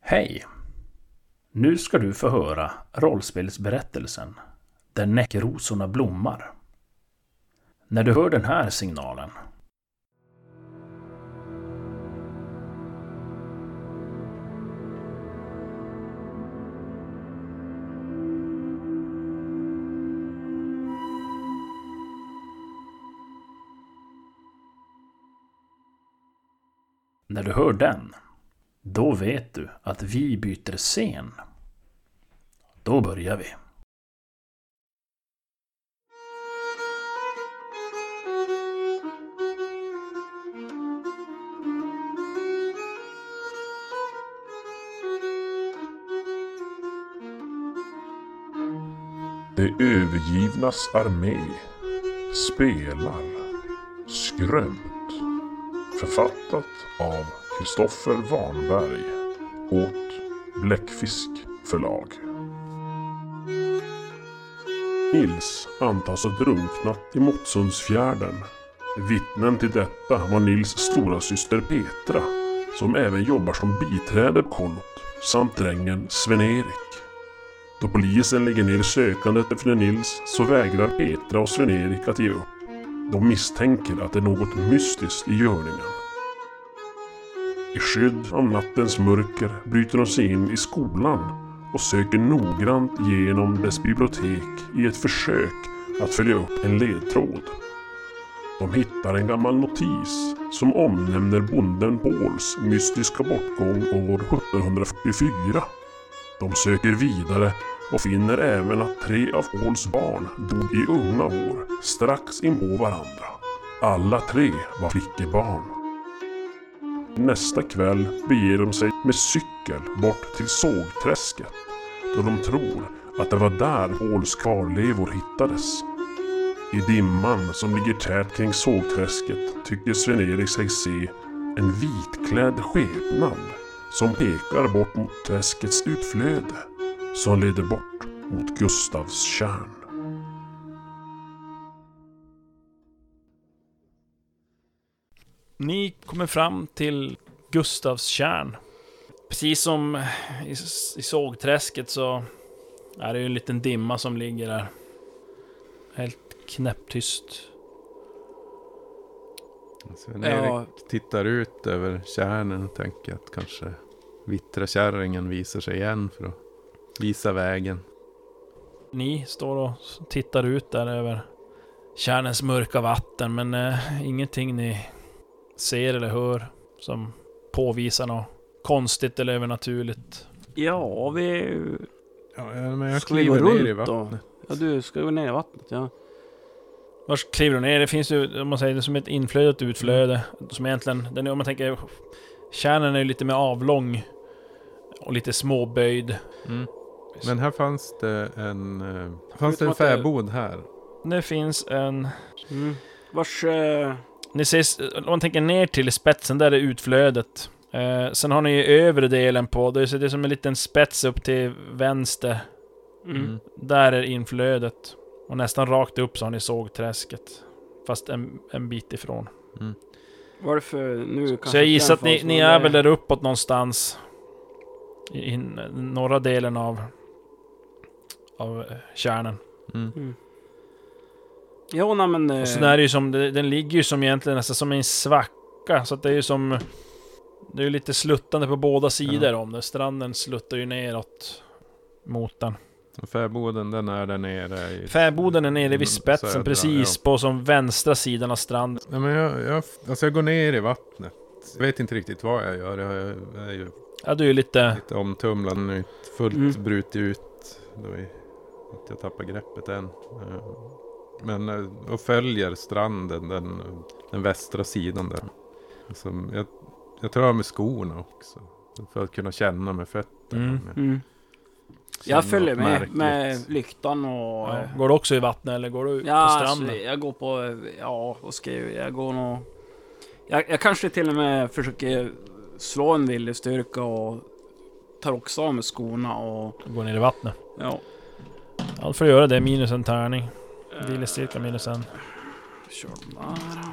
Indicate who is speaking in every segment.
Speaker 1: Hej! Nu ska du få höra rollspelsberättelsen Där näckrosorna blommar. När du hör den här signalen När du hör den, då vet du att vi byter scen. Då börjar vi.
Speaker 2: De övergivnas armé spelar Skrömt. Författat av Kristoffer Warnberg åt Bläckfisk förlag. Nils antas ha drunknat i Mottsundsfjärden. Vittnen till detta var Nils stora syster Petra som även jobbar som biträde på kollot samt drängen Sven-Erik. Då polisen lägger ner sökandet efter Nils så vägrar Petra och Sven-Erik att ge upp. De misstänker att det är något mystiskt i görningen. I skydd av nattens mörker bryter de sig in i skolan och söker noggrant genom dess bibliotek i ett försök att följa upp en ledtråd. De hittar en gammal notis som omnämner bonden Pauls mystiska bortgång år 1744. De söker vidare och finner även att tre av Pauls barn dog i unga år strax inpå varandra. Alla tre var flickebarn. Nästa kväll beger de sig med cykel bort till sågträsket då de tror att det var där Pauls kvarlevor hittades. I dimman som ligger tät kring sågträsket tycker Sven-Erik sig se en vitklädd skepnad som pekar bort mot träskets utflöde som leder bort mot Gustavs kärn.
Speaker 1: Ni kommer fram till Gustavs tjärn. Precis som i, i sågträsket så är det ju en liten dimma som ligger där. Helt knäpptyst.
Speaker 3: Sven-Erik
Speaker 4: Ja.
Speaker 3: tittar ut över kärnen och tänker att kanske vittra kärringen visar sig igen för att visa vägen.
Speaker 1: Ni står och tittar ut där över kärnens mörka vatten, men eh, ingenting ni ser eller hör som påvisar något konstigt eller övernaturligt.
Speaker 4: Ja, vi...
Speaker 3: Ja, men jag
Speaker 4: Ska vi gå
Speaker 3: kliver ner i
Speaker 4: runt då?
Speaker 3: vattnet.
Speaker 4: Ja, du ska gå ner i vattnet, ja.
Speaker 1: Vars kliver du ner? Det finns ju, om man säger det, som ett inflöde och ett utflöde. Som egentligen, den är, om man tänker... Kärnan är ju lite mer avlång. Och lite småböjd.
Speaker 3: Mm. Men här fanns det en... eh, Fanns det en fäbod här?
Speaker 1: Det finns en...
Speaker 4: Mm. Vars... Eh,
Speaker 1: Ni ser, om man tänker ner till spetsen, där är utflödet. Eh, sen har ni ju övre delen på, det är, så det är som en liten spets upp till vänster.
Speaker 4: mm.
Speaker 1: Där är inflödet. Och nästan rakt upp så har ni sågträsket. Fast en, en bit ifrån.
Speaker 3: Mm.
Speaker 4: Varför nu
Speaker 1: Så jag gissar att ni, ni är väl där uppåt någonstans. I, i norra delen av... Av kärnan.
Speaker 3: Mm.
Speaker 4: Ja, nej men... Eh,
Speaker 1: Och sen är det ju som, den ligger ju som egentligen nästan som en svacka. Så att det är ju som... Det är ju lite sluttande på båda sidor om det. Stranden sluttar ju neråt mot den.
Speaker 3: Fäboden den är där nere i...
Speaker 1: Fäboden är nere
Speaker 3: Mm,
Speaker 1: vid spetsen
Speaker 3: södra,
Speaker 1: precis på som vänstra sidan av stranden.
Speaker 3: Nej, men jag, jag, alltså jag går ner i vattnet. Jag vet inte riktigt vad jag gör. Jag, jag är ju
Speaker 1: Ja, du är lite...
Speaker 3: lite omtumlad nu. Fullt
Speaker 4: Mm.
Speaker 3: brutit ut. Då är, jag tappar greppet än. Men eh, och följer stranden, den, den västra sidan där. Alltså, jag, jag tar av mig skorna också. För att kunna känna med fötterna.
Speaker 1: Mm.
Speaker 3: Med,
Speaker 4: Mm. Jag följer med,
Speaker 3: märkligt.
Speaker 4: med lyktan och...
Speaker 1: Ja,
Speaker 4: eh,
Speaker 1: går du också i vattnet eller går du
Speaker 4: Ja,
Speaker 1: på
Speaker 4: alltså,
Speaker 1: stranden?
Speaker 4: jag går på... Ja, vad ska jag Jag går nog... Jag, jag kanske till och med försöker slå en viljestyrka och tar också av mig skorna och...
Speaker 1: Går ner i vattnet?
Speaker 4: Ja.
Speaker 1: Då får du göra det. Minus en tärning. Viljestyrka minus en.
Speaker 4: Kör bara.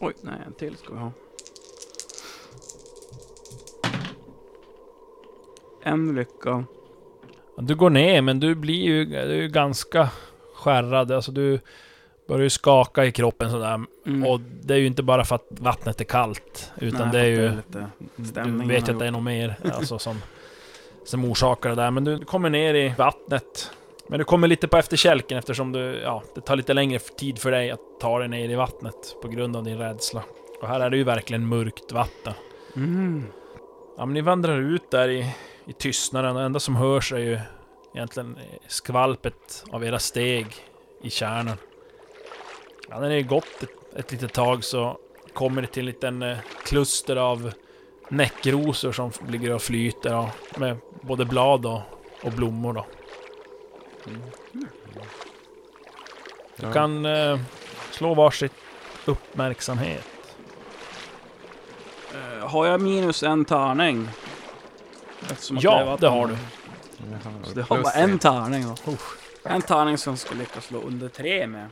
Speaker 4: Oj, nej en till ska vi ha. en lycka.
Speaker 1: Du går ner, men du blir ju, du är ju ganska skärrad. Alltså du börjar ju skaka i kroppen sådär.
Speaker 4: Mm.
Speaker 1: Och det är ju inte bara för att vattnet är kallt. Utan
Speaker 4: Nej,
Speaker 1: det är ju... Du vet ju att det är något mer alltså, som, som orsakar det där. Men du kommer ner i vattnet. Men du kommer lite på efterkälken eftersom du, ja, det tar lite längre tid för dig att ta dig ner i vattnet på grund av din rädsla. Och här är det ju verkligen mörkt vatten.
Speaker 4: Mm.
Speaker 1: Ja, men ni vandrar ut där i, i tystnaden och det enda som hörs är ju egentligen skvalpet av era steg i kärnan. Ja, när är gått ett, ett litet tag så kommer det till en liten eh, kluster av näckrosor som ligger och flyter och, med både blad och, och blommor då. Du
Speaker 3: Ja.
Speaker 1: kan eh, slå varsitt uppmärksamhet.
Speaker 4: Eh, Har jag minus en tärning? Eftersom att
Speaker 1: Ja,
Speaker 4: vatten.
Speaker 1: det har du.
Speaker 4: Så det har bara en tärning då. En tärning som ska lyckas slå under tre med.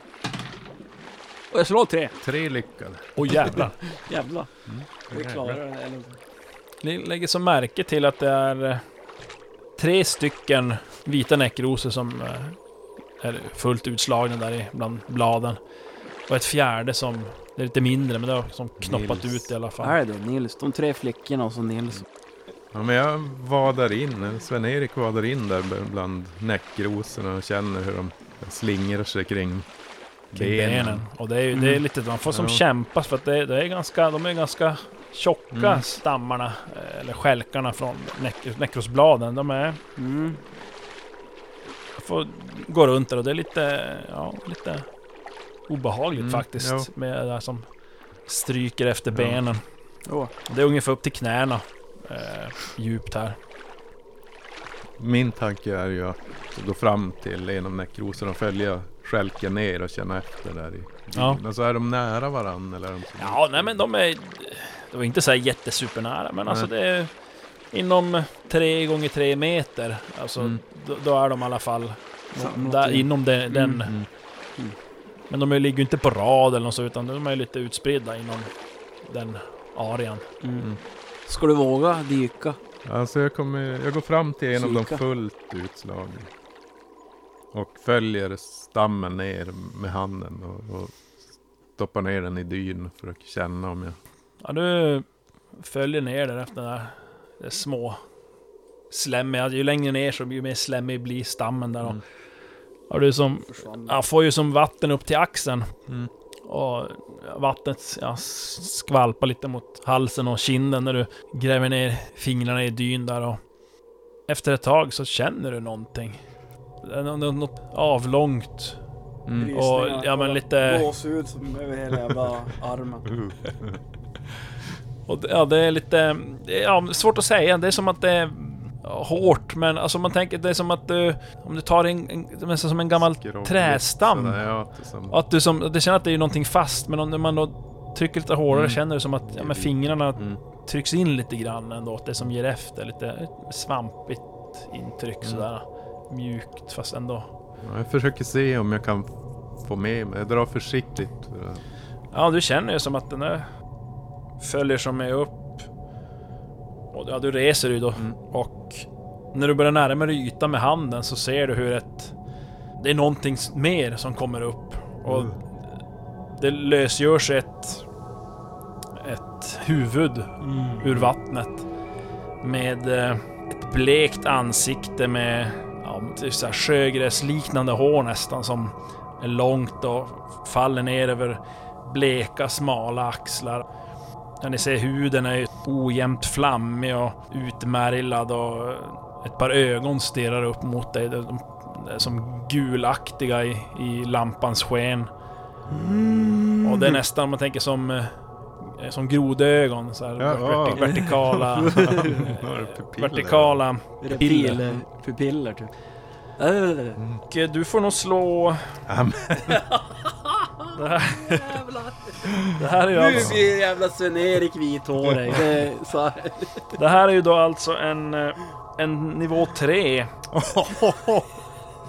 Speaker 4: Och jag slår tre.
Speaker 3: Tre lyckade.
Speaker 1: Åh jävlar.
Speaker 4: Jävlar.
Speaker 3: Mm.
Speaker 4: Vi klarar det. Eller...
Speaker 1: Ni lägger så märke till att det är eh, tre stycken vita näckrosor som eh, är fullt utslagna där i bland bladen. Och ett fjärde som, det är lite mindre men det har som knoppat
Speaker 3: Nils.
Speaker 1: ut i alla fall.
Speaker 4: Är det Nils? De tre flickorna och så Nils.
Speaker 3: Ja, men jag vadar in, Sven-Erik vadar in där bland näckrosorna och känner hur de slingrar sig kring benen.
Speaker 1: benen. Och det är ju det är
Speaker 4: Mm.
Speaker 1: lite, man får som
Speaker 3: Ja.
Speaker 1: kämpa för att det, det är ganska, de är ganska tjocka
Speaker 3: Mm.
Speaker 1: stammarna, eh, eller skälkarna från näck, näckrosbladen. De är,
Speaker 4: Mm.
Speaker 1: får gå runt där och det är lite, ja, lite obehagligt
Speaker 3: Mm,
Speaker 1: faktiskt.
Speaker 3: ja.
Speaker 1: Med det där som stryker efter
Speaker 3: Ja.
Speaker 1: benen.
Speaker 4: Åh.
Speaker 1: Det är ungefär upp till knäna. Eh, djupt här.
Speaker 3: Min tanke är ju att gå fram till en av näckrosorna och följa skälken ner och känna efter där i
Speaker 1: Ja.
Speaker 3: Alltså är de nära varandra eller är de så
Speaker 1: Ja, nej men de är... Det var inte så här jättesupernära, men alltså det är inom tre gånger tre meter. Alltså,
Speaker 3: Mm.
Speaker 1: då, då är de i alla fall där,
Speaker 4: in.
Speaker 1: inom den. den.
Speaker 3: Mm.
Speaker 1: Men de ligger ju inte på rad eller något så, utan de är lite utspridda inom den arean.
Speaker 4: Mm.
Speaker 3: Mm.
Speaker 4: Ska du våga dyka?
Speaker 3: Alltså jag, kommer, jag går fram till en av de
Speaker 4: Kika.
Speaker 3: fullt utslagna. Och följer stammen ner med handen och, och stoppar ner den i dyn för att känna om jag...
Speaker 1: Ja, du följer ner där efter den där det små slemmiga. Ju längre ner så ju mer slemmig blir stammen där.
Speaker 3: Mm.
Speaker 1: Och du som, ja, får ju som vatten upp till axeln.
Speaker 3: Mm.
Speaker 1: Och vattnet ja, skvalpar lite mot halsen och kinden när du gräver ner fingrarna i dyn där och efter ett tag så känner du någonting. Något avlångt
Speaker 3: Mm.
Speaker 1: och ja men lite...
Speaker 4: Gåshud som över hela jävla armen.
Speaker 1: Och det- ja, det är lite... är, Ja, svårt att säga. Det är som att det är hårt men alltså man tänker det är som att du... Om du tar en... en nästan som en gammal
Speaker 3: Skrovligt
Speaker 1: trästam.
Speaker 3: sådär, ja, det
Speaker 1: att du som... Det känner att det är någonting fast men om man då trycker lite hårdare
Speaker 3: Mm.
Speaker 1: känner du som att ja, men fingrarna
Speaker 3: mm.
Speaker 1: trycks in lite grann ändå. Att det som ger efter. Lite svampigt intryck
Speaker 3: Mm.
Speaker 1: sådär. Mjukt fast ändå.
Speaker 3: Ja, jag försöker se om jag kan få med mig. Jag drar försiktigt. för att-
Speaker 1: Ja, du känner ju som att den där följer som är upp. Och ja, du reser ju då.
Speaker 3: Mm.
Speaker 1: Och när du börjar närma dig ytan med handen så ser du hur ett... Det är någonting mer som kommer upp. Och
Speaker 3: Mm.
Speaker 1: det lösgörs ett... Ett huvud ur vattnet. Med eh, ett blekt ansikte med ja, typ så här sjögräsliknande hår nästan som är långt och faller ner över bleka smala axlar. Ja, ni ser huden är ojämnt flammig och utmärglad och ett par ögon stirrar upp mot dig. De är som gulaktiga i, i lampans sken. Och det är nästan, man tänker som, eh, som grodögon. Så här,
Speaker 3: Ja,
Speaker 1: verti-
Speaker 3: ja.
Speaker 1: vertikala,
Speaker 3: pupiller?
Speaker 1: vertikala
Speaker 4: Pupiller. Pupiller typ. Äh,
Speaker 1: Och du får nog slå... Det här, det här är ju
Speaker 4: Nu
Speaker 1: alltså,
Speaker 4: blir jävla Sven-Erik vithårig. Det så
Speaker 1: det här är ju då alltså en, eh, en nivå 3.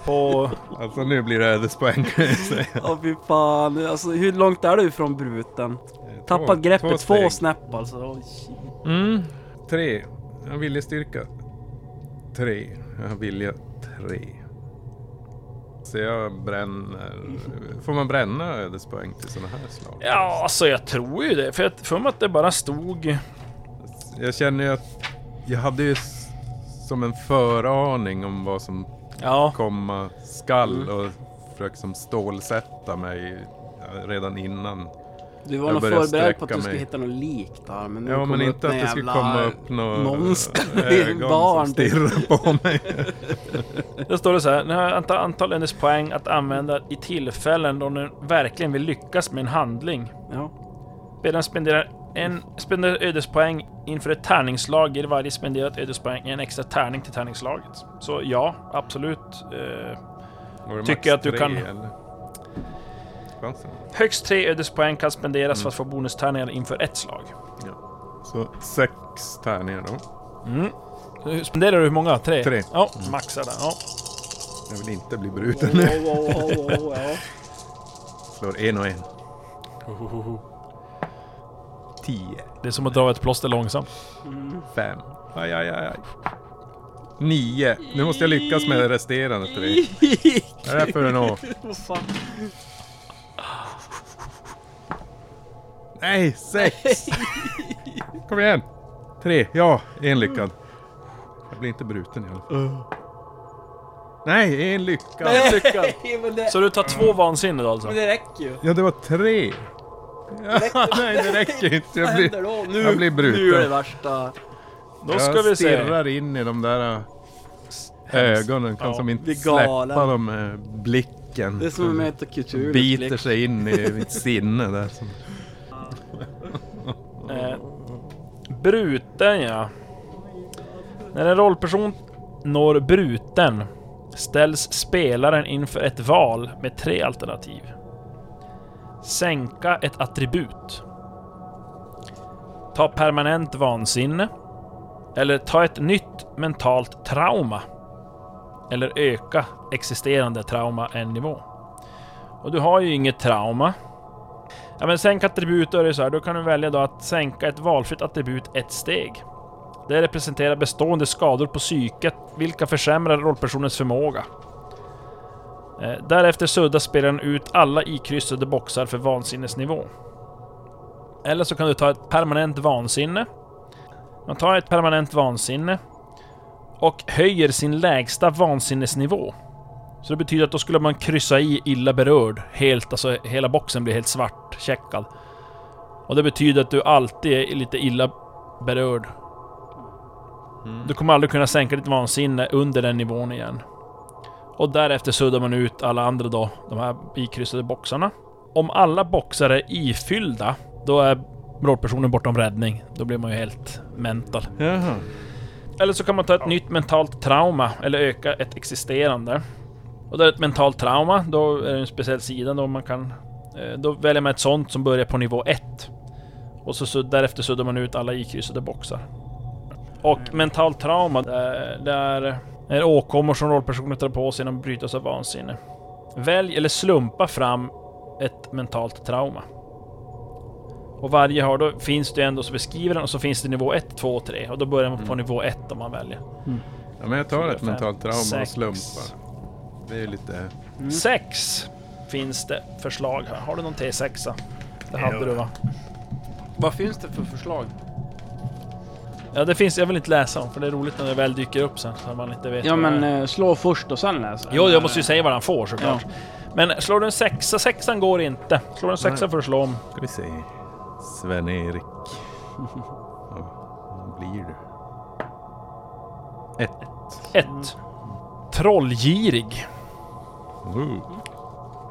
Speaker 1: På...
Speaker 3: alltså nu blir det ödespoäng kan jag säga.
Speaker 4: Åh fy fan. Alltså hur långt är du från bruten? Tappat greppet två,
Speaker 3: steg.
Speaker 4: snäpp alltså. Shit.
Speaker 1: Mm,
Speaker 3: Tre. Jag viljestyrka. tre. Jag vilja tre. Så jag bränner... Får man bränna ödespoäng till sådana här slag?
Speaker 1: Ja, alltså jag tror ju det. För jag för mig att det bara stod...
Speaker 3: Jag känner ju att jag hade ju som en föraning om vad som
Speaker 1: Ja,
Speaker 3: komma skall och försöka som stålsätta mig redan innan.
Speaker 4: Du var
Speaker 3: Jag
Speaker 4: nog förberedd på att du skulle
Speaker 3: mig.
Speaker 4: hitta något lik där, men nu
Speaker 3: Ja men inte att det skulle
Speaker 4: jävla
Speaker 3: komma upp några
Speaker 4: monster, barn.
Speaker 3: som stirrar på mig.
Speaker 1: då står det så här. Ni har antal, antal ödespoäng att använda i tillfällen då ni verkligen vill lyckas med en handling.
Speaker 4: Ja.
Speaker 1: Spelaren spenderar en spenderar ödespoäng inför ett tärningsslag. Ger varje spenderat ödespoäng en extra tärning till tärningslaget. Så ja, absolut. Eh, Tycker
Speaker 3: max
Speaker 1: att du
Speaker 3: tre,
Speaker 1: kan-
Speaker 3: Eller? Chansen?
Speaker 1: högst tre ödespoäng kan spenderas för att få bonustärningar inför ett slag.
Speaker 3: Så sex tärningar då.
Speaker 1: Mm. Så Spenderar du hur många? Tre?
Speaker 3: Tre.
Speaker 1: Ja, maxar där. Ja.
Speaker 3: Jag vill inte bli bruten.
Speaker 4: Ja.
Speaker 3: Slår en och en. Tio.
Speaker 1: Det är som att dra ett plåster långsamt.
Speaker 4: Mm.
Speaker 3: Fem. Aj, aj, aj. aj. Nio. Nu måste jag lyckas med resterande tre. Vad är det för en å?
Speaker 4: Vad fan?
Speaker 3: Nej, sex! Kom igen! Tre. Ja, en lyckad. Jag blir inte bruten i alla fall. Nej, en lyckad.
Speaker 1: En lyckad.
Speaker 4: Nej, men det,
Speaker 1: Så du tar två vansinne då alltså?
Speaker 4: men det räcker ju.
Speaker 3: Ja, det var tre. Ja, nej, det räcker inte. Jag blir,
Speaker 4: då? Nu,
Speaker 3: jag blir bruten.
Speaker 4: nu är det värsta.
Speaker 1: Då ska
Speaker 3: jag
Speaker 1: vi se.
Speaker 3: stirrar in i de där äh, ögonen. Kan
Speaker 1: Ja,
Speaker 3: som inte
Speaker 4: blir
Speaker 3: släppa dem med blicken.
Speaker 4: Det är som kultur.
Speaker 3: Biter sig in i mitt sinne där. Som,
Speaker 1: Eh, bruten ja. När en rollperson når bruten ställs spelaren inför ett val med tre alternativ. Sänka ett attribut. Ta permanent vansinne. Eller ta ett nytt mentalt trauma. Eller öka existerande trauma en nivå. Och du har ju inget trauma. Ja men sänk attribut, då är det så här, då kan du välja då att sänka ett valfritt attribut ett steg. Det representerar bestående skador på psyket, vilka försämrar rollpersonens förmåga. Eh, därefter suddar spelaren ut alla ikryssade boxar för vansinnesnivå. Eller så kan du ta ett permanent vansinne. Man tar ett permanent vansinne och höjer sin lägsta vansinnesnivå. Så det betyder att då skulle man kryssa i illa berörd. Helt, alltså hela boxen blir helt svartcheckad. Och det betyder att du alltid är lite illa berörd. Du kommer aldrig kunna sänka ditt vansinne under den nivån igen. Och därefter suddar man ut alla andra då, de här ikryssade boxarna. Om alla boxar är ifyllda, då är rollpersonen bortom räddning. Då blir man ju helt mental.
Speaker 3: jaha.
Speaker 1: Eller så kan man ta ett nytt mentalt trauma, eller öka ett existerande. Och det är ett mentalt trauma, då är det en speciell sida då man kan... eh, Då väljer man ett sånt som börjar på nivå 1. Och så, så därefter suddar man ut alla ikryssade boxar. Och mentalt trauma, det är, det är, åkommor som rollpersonen tar på sig genom att brytas av vansinne. Välj eller slumpa fram ett mentalt trauma. Och varje har då finns det ändå så beskriver den och så finns det nivå 1, 2 och 3. Och då börjar man på
Speaker 3: Mm.
Speaker 1: nivå 1 om man väljer.
Speaker 3: Ja, men jag tar ett mentalt trauma och
Speaker 1: sex.
Speaker 3: slumpar. Det är lite...
Speaker 4: Mm.
Speaker 1: 6 finns det förslag här. Har du någon T6? Det hade du va?
Speaker 4: Vad finns det för förslag?
Speaker 1: Ja det finns, jag vill inte läsa dem för det är roligt när det väl dyker upp sen så man inte vet
Speaker 4: Ja
Speaker 1: det
Speaker 4: men
Speaker 1: är.
Speaker 4: eh, slå först och sen läsa.
Speaker 1: Jo, jag måste ju säga vad han får såklart.
Speaker 4: Ja.
Speaker 1: Men slår du en sexa, sexan går inte. Slår du en sexa för att slå om.
Speaker 3: Ska vi se. Sven-Erik. Vad blir du? Ett.
Speaker 1: Ett. Trollgirig.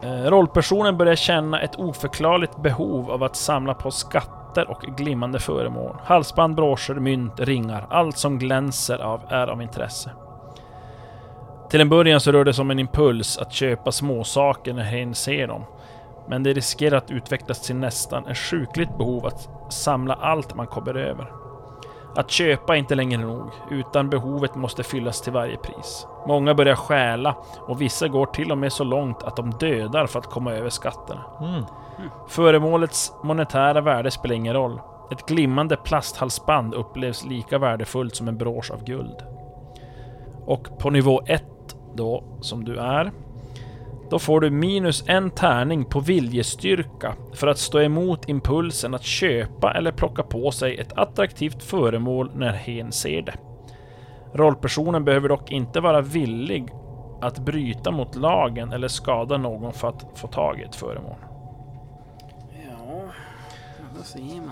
Speaker 1: Eh, rollpersonen börjar känna ett oförklarligt behov av att samla på skatter och glimmande föremål. Halsband, broscher, mynt, ringar. Allt som glänser av är av intresse. Till en början så rör det sig om en impuls att köpa småsaker när hen ser dem. Men det riskerar att utvecklas till nästan ett sjukligt behov att samla allt man kommer över. Att köpa är inte längre nog, utan behovet måste fyllas till varje pris. Många börjar stjäla och vissa går till och med så långt att de dödar för att komma över skatterna.
Speaker 3: Mm.
Speaker 1: Föremålets monetära värde spelar ingen roll. Ett glimmande plasthalsband upplevs lika värdefullt som en brosch av guld. Och på nivå 1 då, som du är, då får du minus en tärning på viljestyrka för att stå emot impulsen att köpa eller plocka på sig ett attraktivt föremål när hen ser det. Rollpersonen behöver dock inte vara villig att bryta mot lagen eller skada någon för att få tag i ett föremål.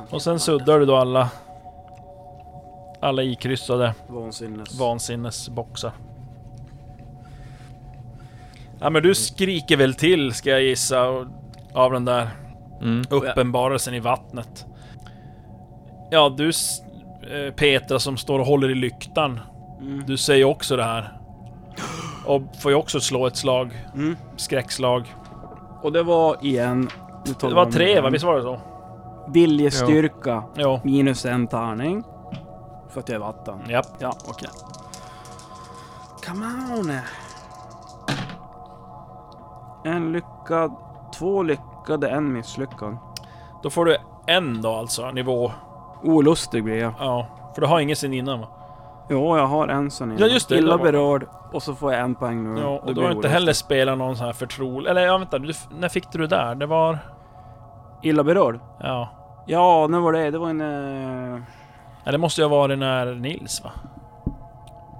Speaker 1: Och sen suddar du då alla alla ikryssade
Speaker 4: Vansinnes.
Speaker 1: Ja men du skriker väl till ska jag gissa och- av den där
Speaker 3: Mm.
Speaker 1: uppenbarelsen i vattnet. Ja du eh, Petra som står och håller i lyktan.
Speaker 4: Mm.
Speaker 1: Du säger också det här. Och får ju också slå ett slag.
Speaker 4: Mm.
Speaker 1: Skräckslag.
Speaker 4: Och det var igen...
Speaker 1: Det var tre va? Visst var det så?
Speaker 4: Viljestyrka
Speaker 1: Jo.
Speaker 4: minus en tärning. För att jag är vatten.
Speaker 1: Japp.
Speaker 4: Ja, okej. Come on! En lyckad, två lyckade, en misslyckad.
Speaker 1: Då får du en då alltså, nivå.
Speaker 4: Olustig blir jag.
Speaker 1: Ja. För du har ingen sen innan va?
Speaker 4: Jo, jag har en sån
Speaker 1: Ja, just det,
Speaker 4: Illa
Speaker 1: det var-
Speaker 4: berörd. Och så får jag en poäng nu.
Speaker 1: Ja,
Speaker 4: Det
Speaker 1: och du
Speaker 4: blir
Speaker 1: har inte heller spelat någon sån här förtrolig... Eller ja, vänta. Du, när fick du det där? Det var...
Speaker 4: Illa berörd?
Speaker 1: Ja.
Speaker 4: Ja, när var det? Det var en... Eh...
Speaker 1: ja det måste ju ha varit när Nils va?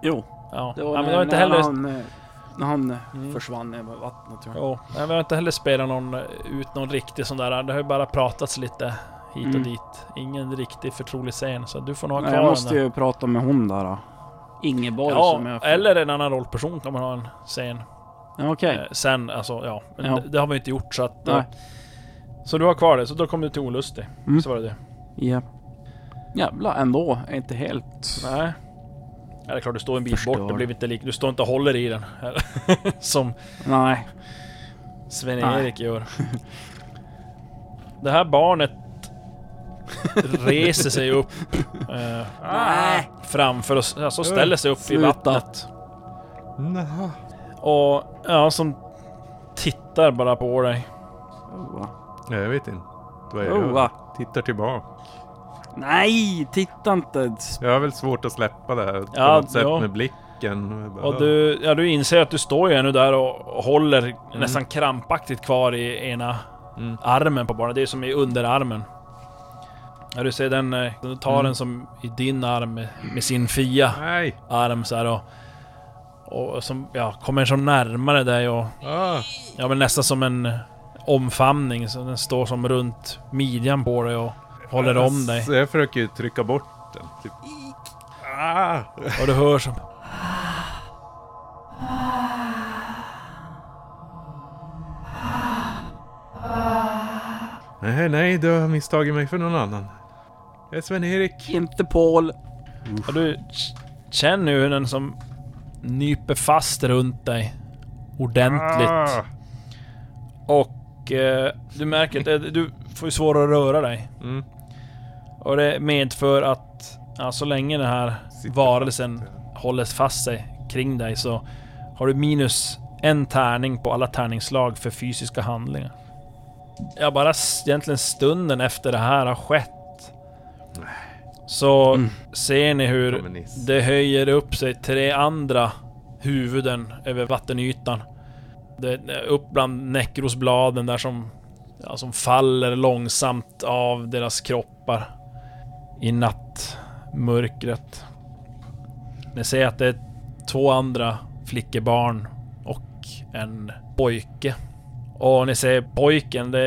Speaker 4: Jo,
Speaker 1: Ja.
Speaker 4: det var
Speaker 1: ja, men
Speaker 4: när,
Speaker 1: du har inte
Speaker 4: när
Speaker 1: heller...
Speaker 4: han, eh, när han eh,
Speaker 1: Mm.
Speaker 4: försvann i vattnet tror jag.
Speaker 1: Jo, nej, vi har inte heller spelat någon, eh, ut någon riktig sån där. Det har ju bara pratats lite hit och
Speaker 4: Mm.
Speaker 1: dit. Ingen riktig förtrolig scen, så du får nog ha kvar
Speaker 4: jag måste ju prata med hon där då. Ingeborg
Speaker 1: Ja,
Speaker 4: som jag...
Speaker 1: eller en annan rollperson kan man ha en scen.
Speaker 4: Okej.
Speaker 1: Eh, sen, alltså ja. Men
Speaker 4: Ja.
Speaker 1: Det, det har vi inte gjort så att...
Speaker 4: Nej.
Speaker 1: Så du har kvar det, så då kommer du till olustig.
Speaker 4: Mm.
Speaker 1: Så var det det.
Speaker 4: Ja. Jävlar, ändå. Är inte helt...
Speaker 1: Nej. Ja, det är klart du står en bit bort, det blir inte lik... Du står inte och håller i den. Som
Speaker 4: Nej.
Speaker 1: Sven-Erik gör. Det här barnet reser sig upp eh,
Speaker 4: Nej.
Speaker 1: framför oss, alltså ställer sig upp i
Speaker 4: Sluta.
Speaker 1: vattnet.
Speaker 3: Nja.
Speaker 1: Och ja, som tittar bara på dig.
Speaker 3: Ja, Jag vet inte vad jag gör.
Speaker 4: va?
Speaker 3: Tittar tillbaka.
Speaker 4: Nej, titta inte.
Speaker 3: Jag har väl svårt att släppa det här på
Speaker 1: Ja,
Speaker 3: något sätt
Speaker 1: ja.
Speaker 3: med blicken.
Speaker 1: Och du, ja, du inser att du står ju ännu där och, håller
Speaker 3: Mm.
Speaker 1: nästan krampaktigt kvar i ena
Speaker 3: Mm.
Speaker 1: armen på barnet. Det är som i underarmen. Ja, du ser den, eh, du tar
Speaker 3: Mm.
Speaker 1: den som i din arm med, sin fia
Speaker 3: Nej!
Speaker 1: arm så här och, och som, ja, kommer så närmare dig och
Speaker 3: Ah.
Speaker 1: ja men nästan som en omfamning. Så den står som runt midjan på dig och håller om dig.
Speaker 3: Så jag försöker ju trycka bort den. Typ. Ah.
Speaker 1: Och du hör som...
Speaker 3: Nej, nej, du har misstagit mig för någon annan. Jag är Sven-Erik.
Speaker 4: Inte Paul.
Speaker 1: Och du känner ju hur den som nyper fast runt dig ordentligt.
Speaker 3: Ah.
Speaker 1: Och eh, du märker att eh, du får ju svårare att röra dig.
Speaker 3: Mm.
Speaker 1: Och det medför att ja, så länge den här
Speaker 3: Sitter
Speaker 1: varelsen
Speaker 3: fast,
Speaker 1: håller fast sig kring dig så har du minus en tärning på alla tärningsslag för fysiska handlingar. Ja, bara egentligen stunden efter det här har skett så
Speaker 4: Mm.
Speaker 1: ser ni hur
Speaker 3: Kommunist.
Speaker 1: det höjer upp sig tre andra huvuden över vattenytan. Det är upp bland näckrosbladen där som, ja, som faller långsamt av deras kroppar i nattmörkret. Ni ser att det är två andra flickebarn och en pojke. Och ni ser pojken, det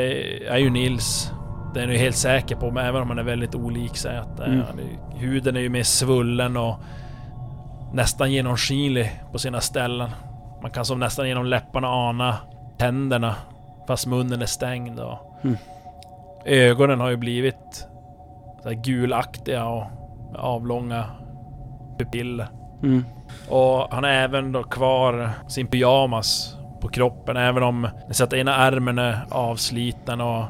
Speaker 1: är ju Nils. Det är ni helt säker på, men även om han är väldigt olik sig. Att, eh,
Speaker 4: Mm.
Speaker 1: är- huden är ju mer svullen och nästan genomskinlig på sina ställen. Man kan som nästan genom läpparna ana tänderna fast munnen är stängd. Och
Speaker 4: Mm.
Speaker 1: Ögonen har ju blivit så här gulaktiga och avlånga pupiller.
Speaker 4: Mm.
Speaker 1: Och han har även då kvar sin pyjamas på kroppen, även om ni ser att ena ärmen är avsliten och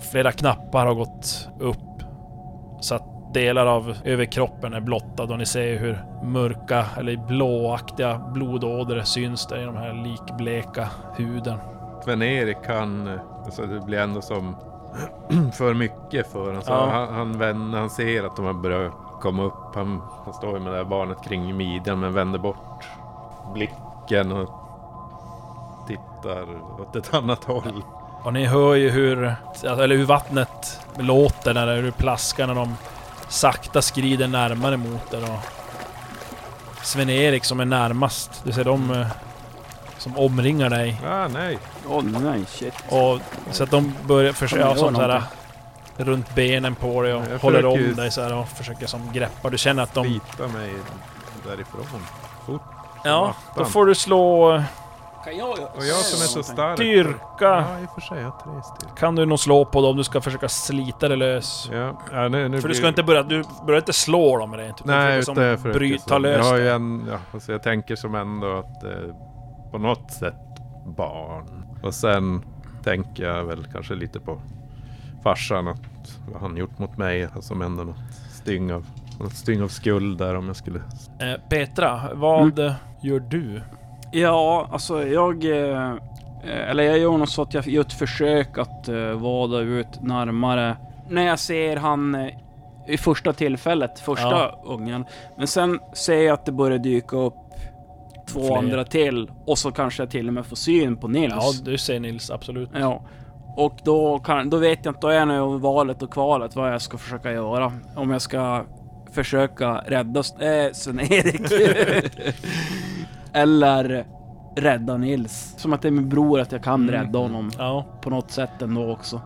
Speaker 1: flera knappar har gått upp. Så att delar av överkroppen är blottad och ni ser hur mörka eller blåaktiga blodådror syns där i de här likbleka huden.
Speaker 3: Sven-Erik han, alltså det blir ändå som för mycket för honom. Så
Speaker 1: Ja.
Speaker 3: han, han vänder, han ser att de har börjat komma upp. Han, han står ju med det här barnet kring midjan men vänder bort blicken och tittar åt ett annat håll.
Speaker 1: Och ni hör ju hur, eller hur vattnet låter när det hur det plaskar när de sakta skrider närmare mot er. Och Sven-Erik som är närmast, du ser de eh, som omringar dig.
Speaker 3: Ah, nej.
Speaker 4: Åh nej, shit.
Speaker 1: Och så att de börjar försöka, ja,
Speaker 4: Gör
Speaker 1: som så här, runt benen på dig och
Speaker 3: Jag
Speaker 1: håller om dig så här och försöker som greppa. Du känner att de...
Speaker 3: Slita mig därifrån. Fort.
Speaker 1: Ja, då får du slå
Speaker 4: Kan jag
Speaker 3: Och jag som är så stark.
Speaker 1: styrka.
Speaker 3: Ja, i och för sig. Jag har tre styrka.
Speaker 1: Kan du nog slå på dem, du ska försöka slita dig lös.
Speaker 3: Ja, ja, nu, nu
Speaker 1: För du
Speaker 3: blir-
Speaker 1: ska inte börja, du börjar inte slå dem rent. utan
Speaker 3: Nej, utan jag
Speaker 1: som
Speaker 3: försöker
Speaker 1: bry,
Speaker 3: så.
Speaker 1: ta lös
Speaker 3: Jag har ju en, ja, alltså jag tänker som ändå att eh, på något sätt barn. Och sen tänker jag väl kanske lite på farsan, att vad han gjort mot mig. Som ändå något styng av, något styng av skuld där om jag skulle...
Speaker 1: Eh, Petra, vad gör du?
Speaker 4: Ja, alltså jag... eh, Eller jag gör nog så att jag gör ett försök att uh, vada ut närmare. När jag ser han eh, i första tillfället, första
Speaker 1: Ja.
Speaker 4: ungen. Men sen ser jag att det börjar dyka upp två
Speaker 1: Fler.
Speaker 4: andra till. Och så kanske jag till och med får syn på Nils.
Speaker 1: Ja, du ser Nils, absolut.
Speaker 4: Ja. Och då, kan, då vet jag inte, då är jag valet och kvalet vad jag ska försöka göra. Om jag ska försöka rädda äh, Sven-Erik. Eller rädda Nils. Som att det är min bror, att jag kan
Speaker 1: Mm.
Speaker 4: rädda honom
Speaker 1: Ja.
Speaker 4: på något sätt ändå också.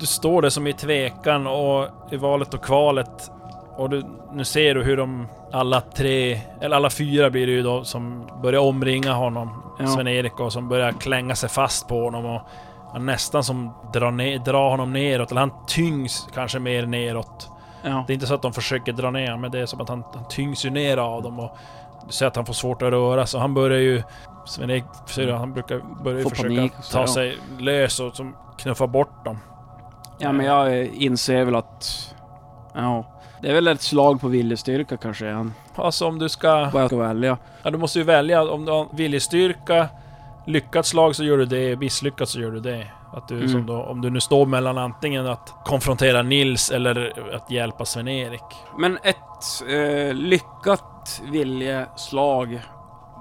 Speaker 1: Du står där som i tvekan och i valet och kvalet. Och du, nu ser du hur de alla tre, eller alla fyra blir det ju då, som börjar omringa honom.
Speaker 4: Ja.
Speaker 1: Sven-Erik och som börjar klänga sig fast på honom och nästan som drar, ner, drar honom neråt, eller han tyngs kanske mer neråt.
Speaker 4: Ja.
Speaker 1: Det är inte så att de försöker dra ner men det är som att han, han tyngs ju ner av dem och du ser att han får svårt att röra så han börjar ju... Sven-Erik, du, han brukar börja försöka
Speaker 4: panik
Speaker 1: ta
Speaker 4: ja.
Speaker 1: sig lös och som knuffa bort dem.
Speaker 4: ja, men jag inser väl att... Ja. Det är väl ett slag på viljestyrka kanske igen.
Speaker 1: Alltså om du ska...
Speaker 4: Vad jag ska välja.
Speaker 1: Ja, du måste ju välja. Om du har viljestyrka, lyckat slag så gör du det, misslyckat så gör du det. Att du,
Speaker 4: Mm.
Speaker 1: då, om du nu står mellan antingen att konfrontera Nils eller att hjälpa Sven-Erik.
Speaker 4: Men ett eh, lyckat viljeslag,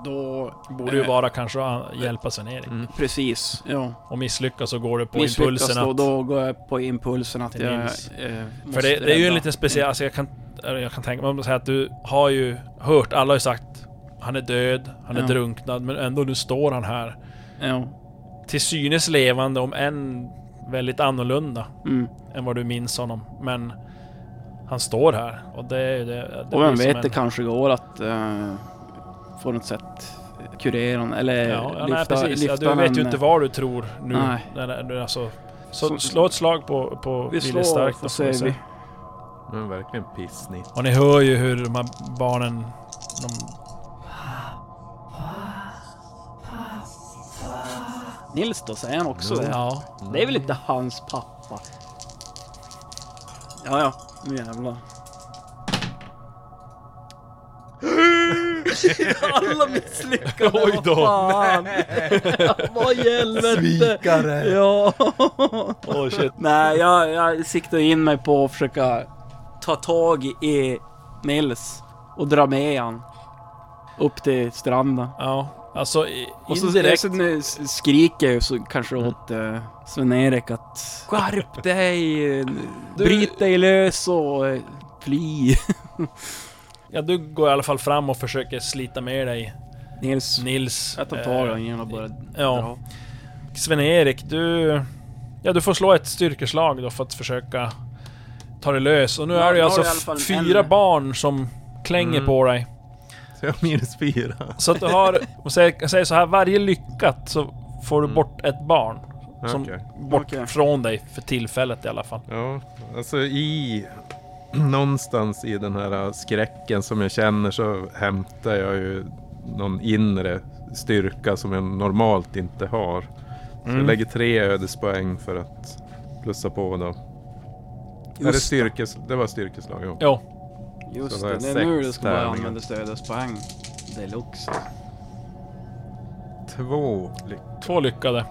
Speaker 4: då...
Speaker 1: Borde ju
Speaker 4: eh,
Speaker 1: vara kanske att hjälpa Sven-Erik.
Speaker 3: Mm.
Speaker 4: Precis, ja.
Speaker 1: Och misslyckas så går du på
Speaker 4: Misslyckas
Speaker 1: impulsen
Speaker 4: då,
Speaker 1: att...
Speaker 4: då går jag på impulsen att jag... Eh,
Speaker 1: För det, det är ju en liten speciell... Alltså jag kan, jag kan tänka mig att du har ju hört, alla har ju sagt han är död, han är
Speaker 4: Ja.
Speaker 1: drunknad, men ändå nu står han här.
Speaker 4: Ja.
Speaker 1: Till synes levande, om än väldigt annorlunda
Speaker 4: Mm.
Speaker 1: än vad du minns honom. Men han står här och det är det, det
Speaker 4: Och vem vet,
Speaker 1: en-
Speaker 4: det kanske går att eh, på något sätt kurera honom, eller
Speaker 1: Ja, ja nej,
Speaker 4: lyfta,
Speaker 1: precis. Ja,
Speaker 4: lyfta
Speaker 1: du vet ju inte vad du tror nu.
Speaker 4: Nej.
Speaker 1: När, när, du- alltså, så,
Speaker 4: Så-
Speaker 1: slå ett slag på, på
Speaker 4: Vi slår,
Speaker 1: viljestarkt.
Speaker 4: får
Speaker 1: då, får vi.
Speaker 3: Men verkligen pissnitt.
Speaker 1: Och ni hör ju hur de här barnen... De,
Speaker 4: Nils då, säger han också det?
Speaker 1: ja,
Speaker 4: Det är väl inte hans pappa? Ja, ja. Nu jävlar. Alla misslyckade!
Speaker 1: Oj då.
Speaker 4: Vad fan! Vad i helvete!
Speaker 3: Svikare!
Speaker 4: Ja.
Speaker 1: oh shit.
Speaker 4: Nej, jag, jag siktar in mig på att försöka ta tag i Nils och dra med han upp till stranden.
Speaker 1: Ja, alltså i-
Speaker 4: Och så,
Speaker 1: indirekt...
Speaker 4: så nu s- skriker jag så kanske åt uh, Sven-Erik att Skärp dig! Bryt dig lös och eh, fly!
Speaker 1: Ja, du går i alla fall fram och försöker slita med dig
Speaker 4: Nils,
Speaker 1: Nils.
Speaker 4: jag tar
Speaker 1: eh,
Speaker 4: tag i honom och börjar
Speaker 1: Ja.
Speaker 4: dra.
Speaker 1: Sven-Erik, du... Ja, du får slå ett styrkeslag då för att försöka ta dig lös. Och nu
Speaker 4: Ja,
Speaker 1: är det alltså fyra
Speaker 4: en-
Speaker 1: barn som klänger
Speaker 3: Mm.
Speaker 1: på dig.
Speaker 3: Så jag har minus fyra.
Speaker 1: Så att du har... Och jag säger så här, varje lyckat så får du
Speaker 3: Mm.
Speaker 1: bort ett barn. Som
Speaker 3: Okej.
Speaker 1: bort
Speaker 4: Okej.
Speaker 1: från dig för tillfället i alla fall.
Speaker 3: Ja, alltså i... Någonstans i den här skräcken som jag känner så hämtar jag ju någon inre styrka som jag normalt inte har. Så
Speaker 1: Mm.
Speaker 3: jag lägger tre ödespoäng för att plussa på då. är det,
Speaker 4: Just det.
Speaker 3: styrkes, det var styrkeslag, ja.
Speaker 1: Jo.
Speaker 4: Just
Speaker 3: Så då
Speaker 4: det, det är nu du ska börja använda stödespoäng. Deluxe.
Speaker 3: Två lyck.
Speaker 1: Två lyckade.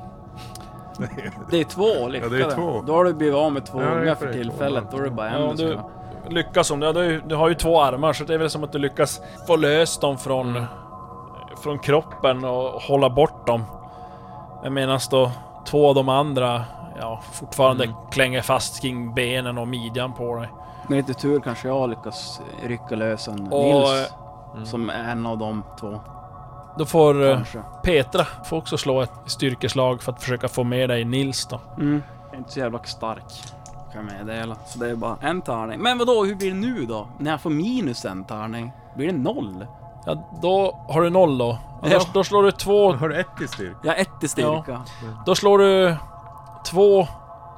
Speaker 4: Det är två lyckade.
Speaker 3: Ja, det är två.
Speaker 4: Då har du blivit av med två
Speaker 3: Ja,
Speaker 4: unga
Speaker 3: för
Speaker 4: tillfället. Då är det bara en
Speaker 1: Ja,
Speaker 4: du
Speaker 1: du-
Speaker 4: ska...
Speaker 1: lyckas som. Du, har ju- du har ju två armar så det är väl som att du lyckas få lös dem från, från kroppen och hålla bort dem. Medan då två av de andra ja, fortfarande klänger fast kring benen och midjan på dig.
Speaker 4: Med lite tur kanske jag lyckas rycka lös en
Speaker 1: Och,
Speaker 4: Nils.
Speaker 3: Mm.
Speaker 4: Som är en av de två,
Speaker 1: Då får eh,
Speaker 4: kanske.
Speaker 1: Petra får också slå ett styrkeslag för att försöka få med dig Nils då.
Speaker 4: Mm. Jag är inte så jävla stark. Kan jag meddela. Så det är bara en tärning. Men vadå, hur blir det nu då? När jag får minus en tärning? Blir det noll?
Speaker 1: Ja, då har du noll då. Ja.
Speaker 4: Ja.
Speaker 1: Då, då slår du två...
Speaker 3: Har du ett i styrka?
Speaker 4: Jag har ett i styrka.
Speaker 1: Då slår du två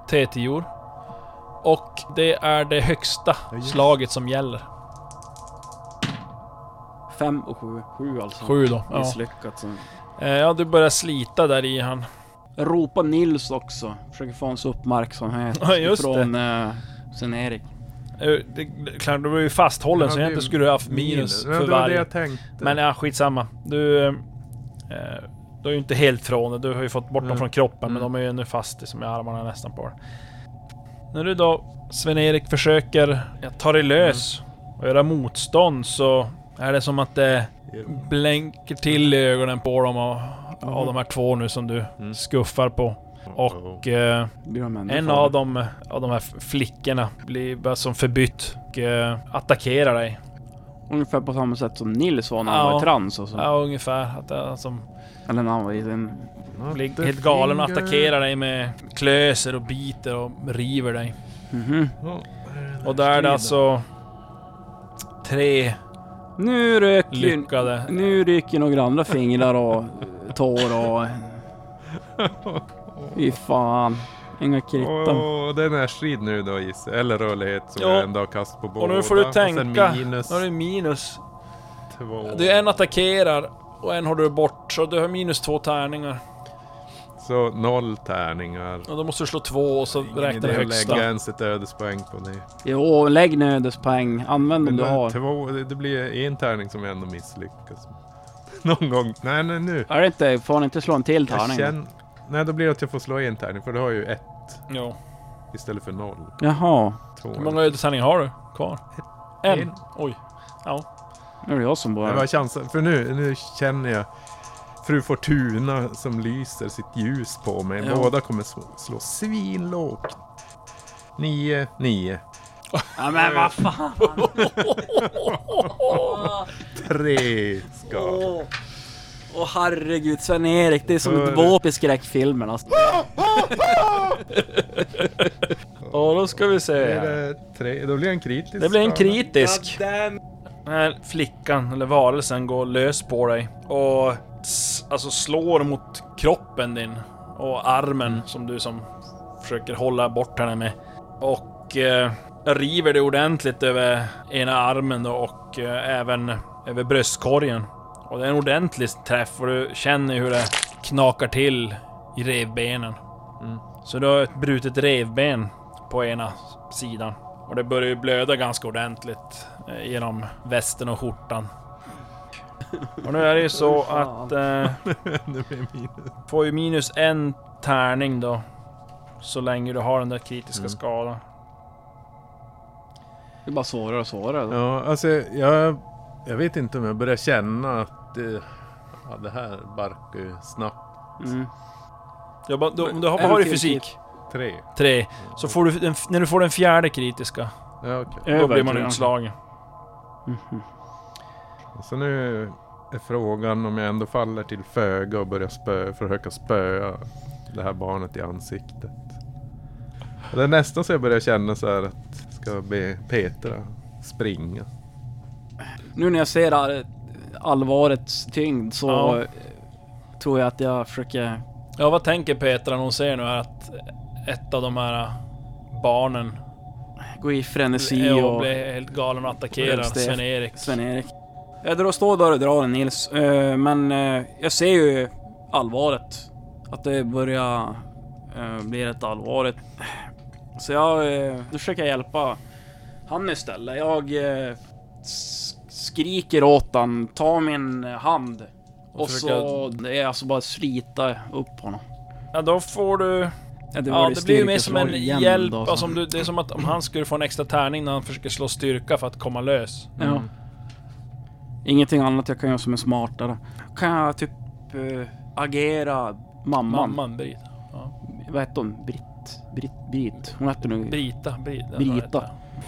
Speaker 1: T10 Och det är det högsta
Speaker 3: just.
Speaker 1: slaget som gäller.
Speaker 4: Fem och sju. Sju alltså.
Speaker 1: Sju då. Ja.
Speaker 4: Misslyckat. Så.
Speaker 1: Eh, ja, du börjar slita där i han.
Speaker 4: Jag ropar Nils också. Försöker få hans uppmärksamhet.
Speaker 1: Ja, just
Speaker 4: från eh, Sven-Erik.
Speaker 1: Eh, Det, det, klart, du var ju fasthållen
Speaker 3: Ja,
Speaker 1: så
Speaker 3: det-
Speaker 1: egentligen skulle du haft minus för
Speaker 3: det var det
Speaker 1: varje.
Speaker 3: jag tänkte.
Speaker 1: Men ja, skitsamma. Du... Eh, du är ju inte helt från det. Du har ju fått bort dem
Speaker 3: Mm.
Speaker 1: från kroppen, men
Speaker 3: Mm.
Speaker 1: de är ju ännu fast i som i armarna nästan på dig. När du då, Sven-Erik, försöker ja, ta dig lös och göra motstånd så är det som att det blänker till i ögonen på dem av, av de här två nu som du
Speaker 3: Mm.
Speaker 1: skuffar på. Och eh,
Speaker 4: de ännu
Speaker 1: en av dem, av de här flickorna blir bara som förbytt och eh, attackerar dig.
Speaker 4: Ungefär på samma sätt som Nils var när han
Speaker 1: Ja.
Speaker 4: var i trans och så.
Speaker 1: Ja, ungefär. Att det är som
Speaker 4: Eller när han var i sin...
Speaker 1: blir helt galen och attackerar dig med klöser och biter och river dig.
Speaker 4: Mhm.
Speaker 1: Och där är det alltså tre
Speaker 4: Nu ryker ju...
Speaker 1: lyckade.
Speaker 4: Nu ryker några andra fingrar och tår och... Fy fan. Inga kvitton.
Speaker 3: Åh, det är närstrid nu då gissar. Eller rörlighet som
Speaker 1: Ja.
Speaker 3: jag ändå har kastat på båda.
Speaker 1: Och nu får du
Speaker 3: Och sen
Speaker 1: tänka.
Speaker 3: minus
Speaker 1: Nu har du minus.
Speaker 3: två.
Speaker 1: Du en attackerar och en håller du bort. Så du har minus två tärningar.
Speaker 3: Så noll tärningar.
Speaker 1: Och då måste du slå två och så
Speaker 3: Ingen
Speaker 1: räknar du högsta.
Speaker 3: lägga ens ett ödespoäng på det.
Speaker 4: Jo, lägg nu ödespoäng. Använd om du har.
Speaker 3: Två, det det blir en tärning som jag ändå misslyckas med. Någon gång. Nej, nej nu.
Speaker 4: Är det inte, får han inte slå en till tärning?
Speaker 3: känner... Nej, då blir det att jag får slå en tärning. För du har ju ett
Speaker 1: Jo.
Speaker 3: istället för noll.
Speaker 4: Jaha.
Speaker 3: Två.
Speaker 1: Hur många ödestärningar har du kvar? En?
Speaker 3: En.
Speaker 1: Oj.
Speaker 4: Nu är det jag som
Speaker 3: Det
Speaker 4: börjar.
Speaker 3: var chansen. För nu, nu känner jag Fru Fortuna som lyser sitt ljus på mig.
Speaker 1: Ja.
Speaker 3: Båda kommer slå, slå svinlågt. Nio, nio.
Speaker 4: Ja men vad fan.
Speaker 3: Tre ska.
Speaker 4: Åh Åh, herregud, Sven-Erik. Det är som ett vapen i skräckfilmen alltså.
Speaker 1: Och då ska vi se.
Speaker 3: det tre? Då blir en kritisk
Speaker 1: Det blir en kritisk. Den här flickan, eller varelsen, går lös på dig. Och alltså slår mot kroppen din. Och armen som du som försöker hålla bort henne med. Och eh, river det ordentligt över ena armen då och eh, även över bröstkorgen. Och det är en ordentlig träff och du känner hur det knakar till i revbenen.
Speaker 3: Mm.
Speaker 1: Så du har ett brutet revben på ena sidan. Och det börjar ju blöda ganska ordentligt eh, genom västen och skjortan. Och nu är det ju så att... Eh, får ju minus en tärning då. Så länge du har den där kritiska
Speaker 3: Mm.
Speaker 1: skadan.
Speaker 4: Det är bara svårare och svårare.
Speaker 3: Ja, alltså jag, jag vet inte om jag börjar känna att det, ja, det här barkar ju snabbt.
Speaker 4: Mm.
Speaker 1: Jag bara, du,
Speaker 4: Men
Speaker 1: du har, vad har du i fysik?
Speaker 3: Tre.
Speaker 1: Tre. Så får du, den, när du får den fjärde kritiska,
Speaker 3: Ja, okej.
Speaker 1: då blir man utslagen.
Speaker 4: Mhm.
Speaker 3: Så nu är frågan om jag ändå faller till föga och börjar spö, försöka spöa det här barnet i ansiktet. Och det är nästan så jag börjar känna så här att ska be Petra springa.
Speaker 4: Nu när jag ser all, allvarets tyngd så
Speaker 1: Ja.
Speaker 4: eh, tror jag att jag försöker...
Speaker 1: Ja, vad tänker Petra när hon ser nu att ett av de här barnen
Speaker 4: gå i frenesi
Speaker 1: och
Speaker 4: och...
Speaker 1: blir helt galen och attackerar. Sven-Erik.
Speaker 4: Sven-Erik. Jag drar, står där och drar Nils, eh, men eh, jag ser ju allvaret. Att det börjar uh, bli rätt allvarligt. Så jag, eh, då försöker jag hjälpa han istället. Jag eh, skriker åt han, ta min hand. Och så,
Speaker 1: försöker-
Speaker 4: det är alltså bara slita upp honom.
Speaker 1: Ja, då får du
Speaker 4: Ja, det,
Speaker 1: Ja, det blir ju mer som en hjälp.
Speaker 4: då, så.
Speaker 1: Alltså, om du, det är som att om han skulle få en extra tärning när han försöker slå styrka för att komma lös.
Speaker 4: Ja. Ingenting annat jag kan göra som är smartare. Kan jag typ eh, agera mamman?
Speaker 1: Mamman, Brit.
Speaker 4: Vad hette hon? Britt? Britt? Brit? Hon hette nog
Speaker 1: Brita, Brita.
Speaker 4: Brita.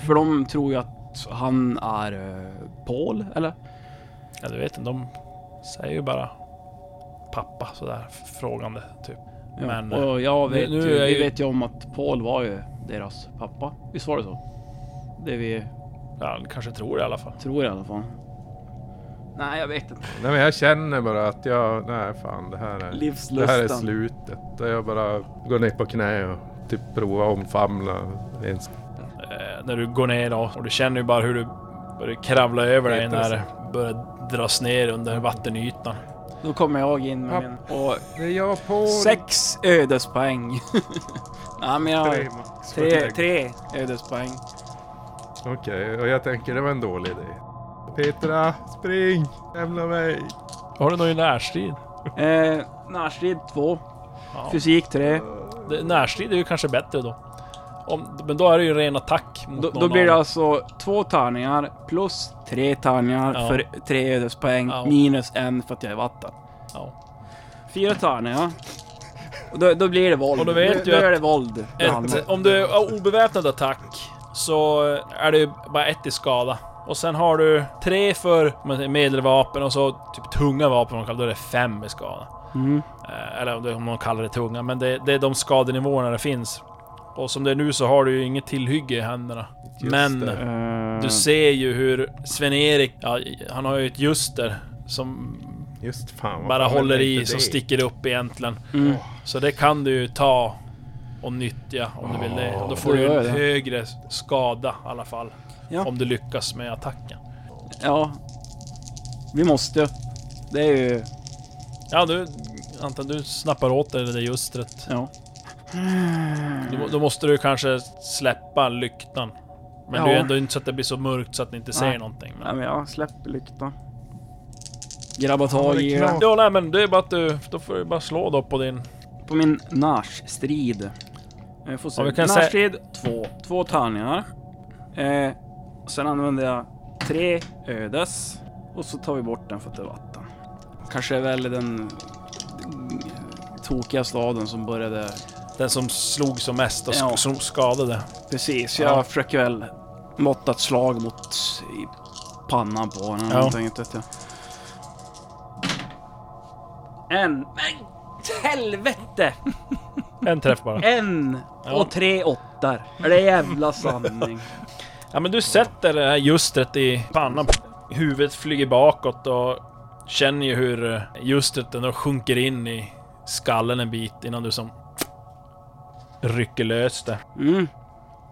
Speaker 4: För de tror ju att han är uh, Paul, eller?
Speaker 1: Ja, du vet inte. De säger ju bara pappa sådär frågande typ.
Speaker 4: Ja.
Speaker 1: Men,
Speaker 4: och jag vet
Speaker 1: nu
Speaker 4: ju, vi
Speaker 1: ju-
Speaker 4: vet ju om att Paul var ju deras pappa. Visst var det så? Det vi
Speaker 1: Ja, kanske tror det i alla fall.
Speaker 4: tror i alla fall. Nej, jag vet inte.
Speaker 3: Nej, men jag känner bara att jag, nej fan det här är, det
Speaker 4: Livslusten.
Speaker 3: här är slutet. Jag bara går ner på knä och typ provar att omfamna ens.
Speaker 1: Eh, när du går ner då, och du känner ju bara hur du börjar kravla över dig när det börjar dras ner under vattenytan.
Speaker 4: Då kommer jag in med
Speaker 3: Ja.
Speaker 4: min... Och
Speaker 3: Det är jag på
Speaker 4: sex ödespoäng. Nej, men jag...
Speaker 3: tre
Speaker 4: Tre, tre, ödespoäng.
Speaker 3: Okej, och jag tänker det var en dålig idé. Petra, spring! Lämna mig!
Speaker 1: Har du någon i närstrid?
Speaker 4: Eh, närstrid två.
Speaker 1: Ja.
Speaker 4: Fysik tre.
Speaker 1: Det, närstrid är ju kanske bättre då. Om, men då är det ju ren attack mot
Speaker 4: Då,
Speaker 1: någon
Speaker 4: då blir det alltså två tärningar plus tre tärningar
Speaker 1: Ja.
Speaker 4: för tre ödespoäng
Speaker 1: Ja.
Speaker 4: minus en för att jag är vatten.
Speaker 1: Ja.
Speaker 4: Fyra tärningar. Och då, då blir det våld.
Speaker 1: Och då vet
Speaker 4: då,
Speaker 1: du
Speaker 4: då är det våld. det handlar om.
Speaker 1: Ett, om du har obeväpnad attack så är det ju bara ett i skada. Och sen har du tre för med- medelvapen och så typ tunga vapen, man kallar det, fem i skada.
Speaker 4: Mm.
Speaker 1: Eh, Eller om man kallar det tunga, men det, det är de skadenivåerna det finns. Och som det är nu så har du ju inget tillhygge i händerna.
Speaker 3: Just
Speaker 1: men
Speaker 3: det.
Speaker 1: Du ser ju hur Sven-Erik, ja, han har ju ett ljuster som
Speaker 3: Just fan.
Speaker 1: bara håller i, som sticker upp egentligen.
Speaker 4: mm.
Speaker 1: Så det kan du ju ta och nyttja om du vill det. Och då får du en högre skada i alla fall.
Speaker 4: Ja.
Speaker 1: Om du lyckas med attacken.
Speaker 4: Ja. Vi måste. Det är ju...
Speaker 1: Ja, du... Anton, du snappar åt dig det där justret.
Speaker 4: Ja.
Speaker 1: Då, då måste du kanske släppa lyktan. Men
Speaker 4: Ja.
Speaker 1: det är ändå inte så att det blir så mörkt så att ni inte ser någonting.
Speaker 4: Nej
Speaker 1: Men...
Speaker 4: men jag släpper lyktan. Grabbar
Speaker 3: Ja,
Speaker 4: tag
Speaker 3: det är
Speaker 4: i det.
Speaker 1: Ja, nej men det är bara att du... Då får du bara slå då på din...
Speaker 4: På min närstrid. Jag får se.
Speaker 1: Ja, vi kan säga-
Speaker 4: närstrid två. Två tärningar. Eh, sen använder jag tre ödes. Och så tar vi bort den för att det är vatten. Kanske är väl den tokiga staden som började...
Speaker 1: Den som slog som mest och
Speaker 4: Ja.
Speaker 1: som skadade.
Speaker 4: Precis, jag
Speaker 1: Ja.
Speaker 4: försöker väl måtta ett slag mot i pannan på den.
Speaker 1: Ja.
Speaker 4: inte vet jag. En... Men helvete!
Speaker 1: En träff bara.
Speaker 4: En
Speaker 1: Ja.
Speaker 4: och tre åttor. Är det jävla sanning?
Speaker 1: Ja men du sätter det här justret i pannan. Huvudet flyger bakåt och känner ju hur eh, justret ändå sjunker in i skallen en bit innan du som rycker lös det.
Speaker 4: Mm.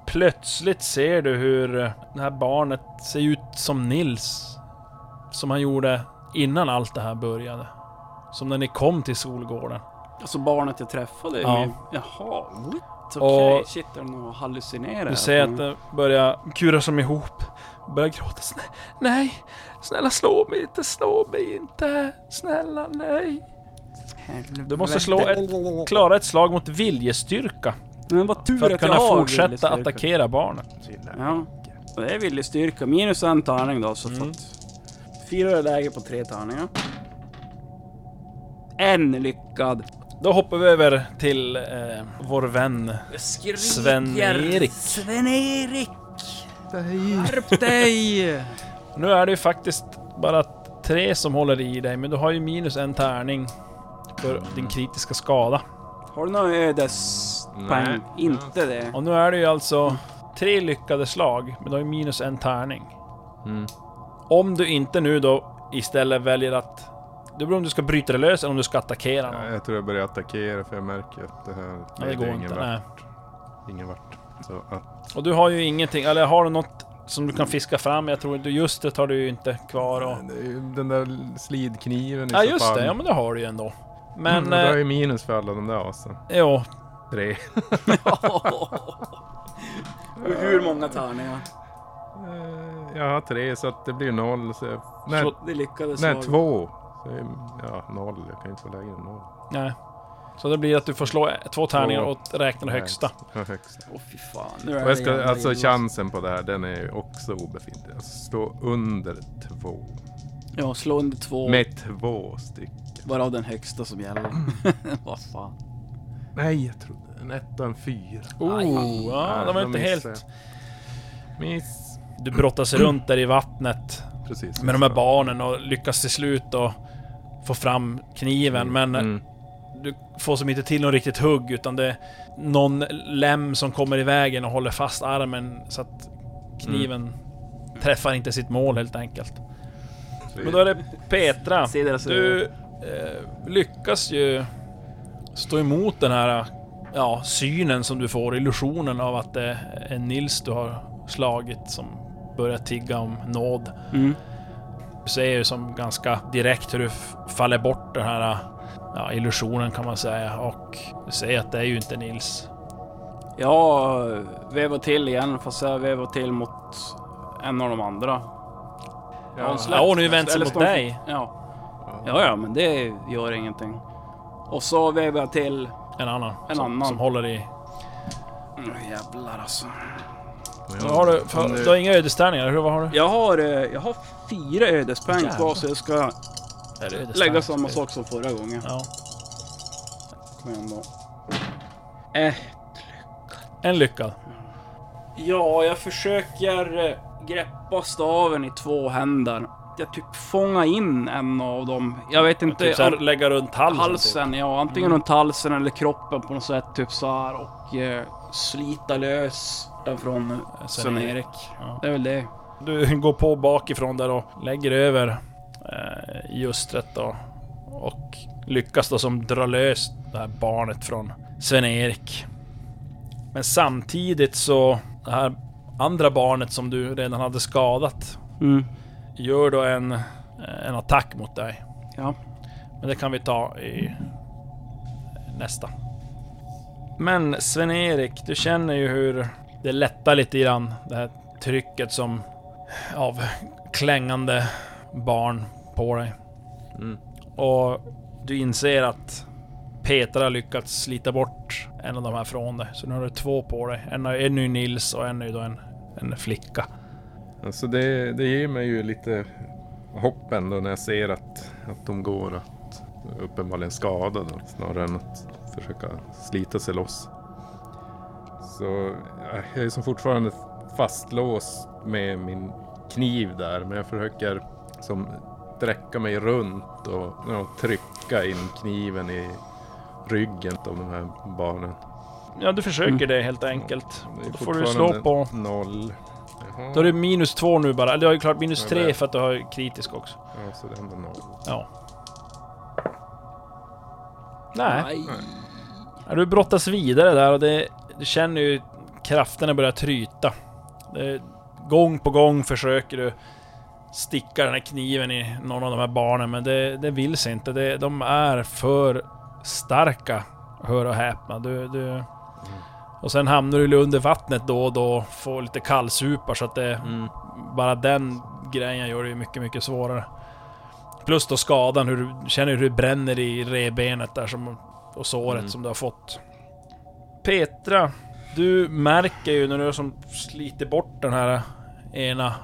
Speaker 1: Plötsligt ser du hur eh, det här barnet ser ut som Nils. Som han gjorde innan allt det här började. Som när ni kom till Solgården.
Speaker 4: Alltså barnet jag träffade.
Speaker 1: Ja.
Speaker 4: Ja. Jaha? Okej,
Speaker 1: Och-
Speaker 4: shit är nog hallucinerar
Speaker 1: Du ser att
Speaker 4: mig?
Speaker 1: det börjar kura som ihop. Börjar gråta. Snä, nej! Snälla slå mig inte, slå mig inte! Snälla, nej! Du måste slå ett, klara ett slag mot viljestyrka.
Speaker 4: Men vad tur
Speaker 1: För att kunna fortsätta attackera barnet.
Speaker 4: Ja. Och det är viljestyrka. Minus en tärning då, så
Speaker 1: Mm.
Speaker 4: att... Fyra läge på tre tärningar. En lyckad.
Speaker 1: Då hoppar vi över till eh, vår vän. Sven-Erik.
Speaker 4: Sven-Erik! Skärp dig!
Speaker 1: Nu är det ju faktiskt bara tre som håller i dig, men du har ju minus en tärning för din kritiska skada.
Speaker 4: Har du några ödespoäng? Inte det.
Speaker 1: Och nu är det ju alltså tre lyckade slag, men du har ju minus en tärning.
Speaker 3: Mm.
Speaker 1: Om du inte nu då istället väljer att... Det beror om du ska bryta dig lös eller om du ska attackera
Speaker 3: Ja,
Speaker 1: någon.
Speaker 3: jag tror jag börjar attackera för jag märker att det här
Speaker 1: Ja, det går
Speaker 3: ingen
Speaker 1: inte.
Speaker 3: vart.
Speaker 1: Nej.
Speaker 3: Ingen vart. Så att,
Speaker 1: Och du har ju ingenting, eller har du något som du kan fiska fram? Jag tror inte just det har du ju inte kvar och...
Speaker 3: är den där slidkniven i
Speaker 1: Ja just det, ja men det har du ju ändå. Men...
Speaker 3: Mm, det är
Speaker 1: eh,
Speaker 3: ju minus för alla de där asen.
Speaker 1: jo,
Speaker 3: Tre.
Speaker 4: Hur många tärningar?
Speaker 3: Eh, Jag har tre så att det blir noll. Så jag, nej,
Speaker 1: Så-
Speaker 4: Det lyckades
Speaker 3: nej två. Så, jag- ja, noll. Jag kan inte vara lägre än noll.
Speaker 1: nej. Så det blir att du får slå två tärningar och räkna det högsta.
Speaker 3: Ja.
Speaker 4: Åh fy fan. Nu är
Speaker 3: jag ska, alltså chansen på det här, den är ju också obefintlig. Alltså stå under två.
Speaker 4: Ja, slå under två.
Speaker 3: Med två stycken.
Speaker 4: Varav den högsta som gäller. Vad fan.
Speaker 3: Nej, jag trodde en etta och en fyra.
Speaker 1: Oh, ja, de var inte helt...
Speaker 3: Miss.
Speaker 1: Du brottas runt där i vattnet
Speaker 3: Precis.
Speaker 1: med de här barnen och lyckas till slut då få fram kniven. Men
Speaker 3: Mm.
Speaker 1: du får som inte till någon riktigt hugg utan det är någon lem som kommer i vägen och håller fast armen så att kniven träffar inte sitt mål helt enkelt.
Speaker 3: Så
Speaker 1: Men då är det Petra. Du eh, lyckas ju stå emot den här ja, synen som du får, illusionen av att det är Nils du har slagit som börjar tigga om nåd.
Speaker 4: Mm.
Speaker 1: Du ser ju som ganska direkt hur du faller bort den här ja, illusionen kan man säga och du ser att det är ju inte Nils.
Speaker 4: Jag vevar till igen fast jag vevar till mot en av de andra.
Speaker 3: Ja,
Speaker 1: Ja, nu vänder sig mot
Speaker 4: hon-
Speaker 1: dig.
Speaker 4: Ja. ja, ja, men det gör ingenting. Och så vevar jag till...
Speaker 1: En annan.
Speaker 4: En
Speaker 1: som,
Speaker 4: annan.
Speaker 1: Som håller i...
Speaker 4: Mm, jävlar alltså.
Speaker 1: Vad har du, för,
Speaker 3: Om du-
Speaker 1: har inga ödestärningar, eller hur? Vad har du?
Speaker 4: Jag har, eh, jag har fyra ödespoäng kvar så jag ska lägga samma sak som förra gången.
Speaker 1: Ja.
Speaker 4: Kom igen då. Eh,
Speaker 1: En lyckad.
Speaker 4: Ja, jag försöker eh, greppa staven i två händer. Jag typ fånga in en av dem. Jag vet inte.
Speaker 1: Typ såhär, lägga runt halsen. Typ.
Speaker 4: halsen, ja. Antingen runt halsen eller kroppen på något sätt. Typ så här och eh, slita lös den från Sven-Erik.
Speaker 1: Ja.
Speaker 4: Det är väl det.
Speaker 1: Du går på bakifrån där och lägger över eh, ljustret då. Och lyckas då som dra lös det här barnet från Sven-Erik. Men samtidigt så, det här andra barnet som du redan hade skadat,
Speaker 4: Mm.
Speaker 1: gör då en, en attack mot dig.
Speaker 4: Ja.
Speaker 1: Men det kan vi ta i nästa. Men Sven-Erik, du känner ju hur det lättar lite grann. Det här trycket som av klängande barn på dig.
Speaker 3: Mm.
Speaker 1: Och du inser att Petra har lyckats slita bort en av de här från dig. Så nu har du två på dig. En, är- ju Nils och en är då en, en flicka.
Speaker 3: Alltså det, det ger mig ju lite hopp ändå när jag ser att, att de går att uppenbarligen skadade snarare än att försöka slita sig loss. Så ja, jag är som fortfarande fastlåst med min kniv där men jag försöker som sträcka mig runt och ja, trycka in kniven i ryggen av de här barnen.
Speaker 1: Ja, du försöker
Speaker 4: Mm.
Speaker 1: det helt enkelt.
Speaker 3: Det
Speaker 1: Då får du slå på...
Speaker 3: Noll. Jaha.
Speaker 1: Då är det minus två nu bara. Du har ju klart minus
Speaker 3: Ja,
Speaker 1: tre
Speaker 3: det-
Speaker 1: för att du har kritisk också.
Speaker 3: Ja, så det är ändå noll.
Speaker 1: Ja. Nej.
Speaker 4: Nej.
Speaker 1: Ja, du brottas vidare där och det, du känner ju krafterna börjar tryta. Gång på gång försöker du sticka den här kniven i någon av de här barnen men det, det vill sig inte. Det, de är för starka, hör och häpna. Du, du, och sen hamnar du under vattnet då och då, får lite kallsupar så att det...
Speaker 3: Mm.
Speaker 1: Bara den grejen gör det ju mycket, mycket svårare. Plus då skadan, hur du känner hur det bränner i revbenet där som, och såret
Speaker 3: Mm.
Speaker 1: som du har fått. Petra, du märker ju när du som sliter bort den här ena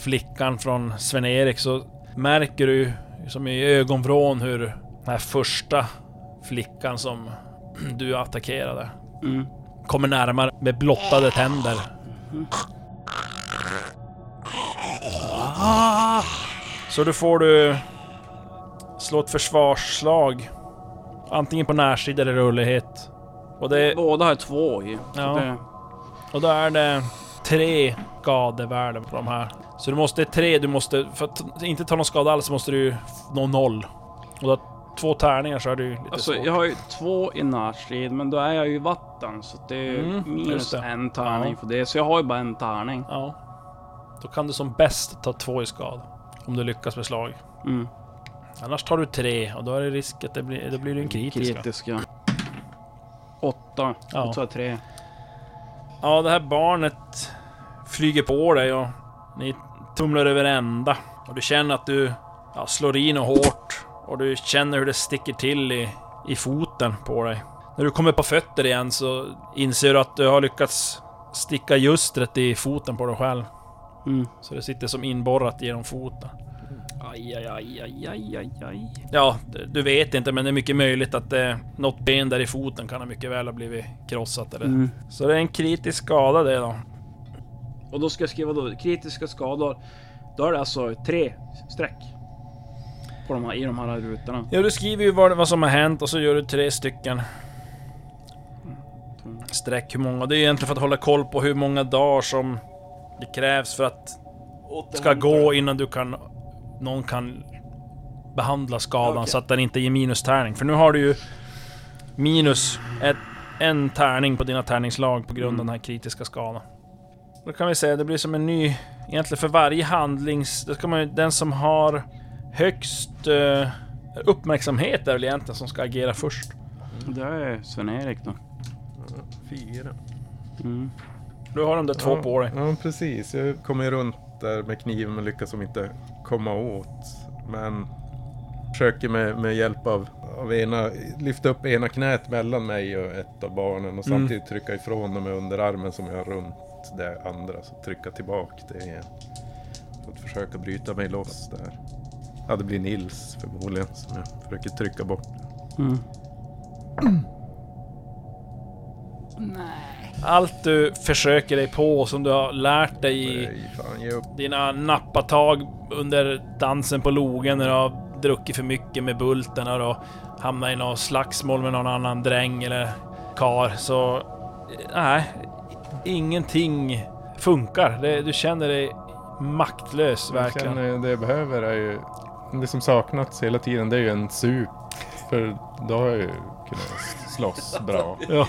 Speaker 1: flickan från Sven-Erik så märker du som i ögonvrån hur den här första flickan som du attackerade
Speaker 4: Mm.
Speaker 1: kommer närmare med blottade tänder. Så då får du slå ett försvarsslag. Antingen på närstrid eller rörlighet. Och, det,
Speaker 4: Båda har två ju.
Speaker 1: Ja.
Speaker 4: det,
Speaker 1: och då är det tre skadevärden på de här. Så du måste tre, du måste... För att inte ta någon skada alls måste du nå noll. Och har två tärningar så är det ju lite
Speaker 4: Alltså
Speaker 1: svårt.
Speaker 4: jag har ju två i närstrid, men då är jag ju i vatten. Så det är
Speaker 1: Mm,
Speaker 4: minus en tärning
Speaker 1: Ja.
Speaker 4: för det. Så jag har ju bara en tärning.
Speaker 1: Ja. Då kan du som bäst ta två i skada. Om du lyckas med slag.
Speaker 4: Mm.
Speaker 1: Annars tar du tre och då är det risk att det blir, då blir det en kritisk. va?
Speaker 4: Kritiska. Åtta.
Speaker 1: Ja.
Speaker 4: Tar jag tre.
Speaker 1: Ja, det här barnet flyger på dig och ni tumlar över ända. Och du känner att du ja, slår i något hårt. Och du känner hur det sticker till i, i foten på dig. När du kommer på fötter igen så inser du att du har lyckats sticka justret i foten på dig själv.
Speaker 4: Mm.
Speaker 1: Så det sitter som inborrat genom foten.
Speaker 4: Aj, aj, aj, aj, aj, aj, aj.
Speaker 1: Ja, du- vet inte men det är mycket möjligt att det, något ben där i foten kan ha mycket väl ha blivit krossat eller...
Speaker 4: Mm.
Speaker 1: Så det är en kritisk skada det då.
Speaker 4: Och då ska jag skriva då kritiska skador. Då är det alltså tre streck. På de här, I de här rutorna.
Speaker 1: Ja, du skriver ju vad, vad som har hänt och så gör du tre stycken streck hur många. Det är egentligen för att hålla koll på hur många dagar som det krävs för att ska gå innan du kan... Någon kan behandla skadan
Speaker 4: Okej.
Speaker 1: så att den inte ger minustärning. För nu har du ju minus ett, en tärning på dina tärningslag på grund av den här kritiska skadan. Då kan vi säga det blir som en ny... Egentligen för varje handlings... Då ska man ju, den som har högst eh, uppmärksamhet är väl egentligen som ska agera först.
Speaker 4: Det är Sven-Erik då.
Speaker 3: Fyra.
Speaker 4: Mm.
Speaker 1: Du har de där två
Speaker 3: ja,
Speaker 1: på dig.
Speaker 3: Ja, precis. Jag kommer ju runt där med kniven men lyckas som inte komma åt. Men försöker med, med hjälp av, av ena, lyfta upp ena knät mellan mig och ett av barnen och
Speaker 1: Mm.
Speaker 3: samtidigt trycka ifrån dem med underarmen som jag har runt det andra. Så trycka tillbaka det igen. För att försöka bryta mig loss där. Ja, det blir Nils förmodligen som jag försöker trycka bort.
Speaker 4: Mm.
Speaker 1: Allt du försöker dig på som du har lärt dig i dina nappatag under dansen på logen när du har druckit för mycket med bulten och då hamnat i något slagsmål med någon annan dräng eller kar så... Nej, ingenting funkar. Det, du känner dig maktlös verkligen.
Speaker 3: känner det jag behöver är ju... Det som saknats hela tiden det är ju en sup. För då har jag ju kunnat slåss bra.
Speaker 1: Ja.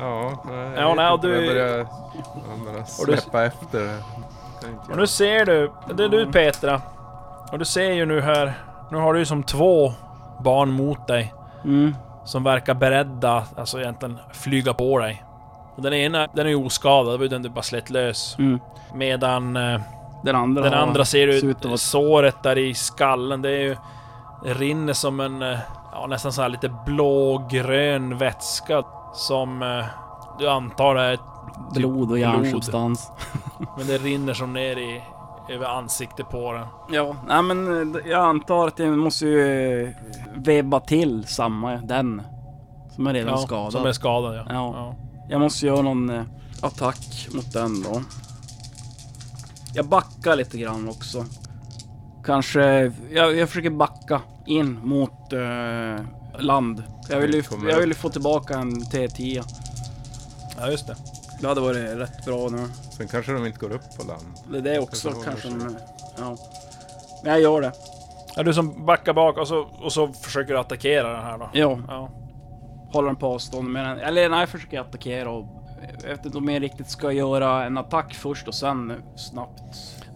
Speaker 3: Ja, nej, jag
Speaker 1: Ja, nej,
Speaker 3: inte,
Speaker 1: du-
Speaker 3: jag börjar, jag börjar
Speaker 1: Och du-
Speaker 3: släppa efter.
Speaker 1: Och nu ser du, det är du Petra. Och du ser ju nu här, nu har du ju som två barn mot dig.
Speaker 4: Mm.
Speaker 1: Som verkar beredda, alltså egentligen flyga på dig. Och den ena, den är ju oskadad, det var ju den du bara slet lös.
Speaker 4: Mm.
Speaker 1: Medan eh,
Speaker 4: Den andra
Speaker 1: den andra ser du, såret där i skallen, det är ju... Det rinner som en, eh, ja nästan så här lite blågrön vätska. Som eh, du antar är,
Speaker 4: blod och
Speaker 1: blod.
Speaker 4: hjärnsubstans.
Speaker 1: men det rinner som ner i, över ansiktet på den.
Speaker 4: Ja, nej men eh, jag antar att jag måste ju eh, vebba till samma, den. Som är redan
Speaker 1: Ja,
Speaker 4: skadad.
Speaker 1: som är skadad ja.
Speaker 4: Ja. Jag måste göra någon attack mot den då. Jag backar lite grann också. Kanske, jag, jag försöker backa in mot eh, land. Jag vill, ju, jag vill ju få tillbaka en T10.
Speaker 1: ja, just det.
Speaker 4: Det hade varit rätt bra nu.
Speaker 3: Sen kanske de inte går upp på land.
Speaker 4: Det är det också
Speaker 3: Det
Speaker 4: kanske. men- Ja. Men jag gör det.
Speaker 1: Ja, du som backar bak och så, och så försöker du attackera den här då.
Speaker 4: Ja,
Speaker 1: Ja.
Speaker 4: håller den på avstånd. Men, eller nej, jag försöker attackera och... Jag vet inte om jag riktigt ska göra en attack först och sen snabbt.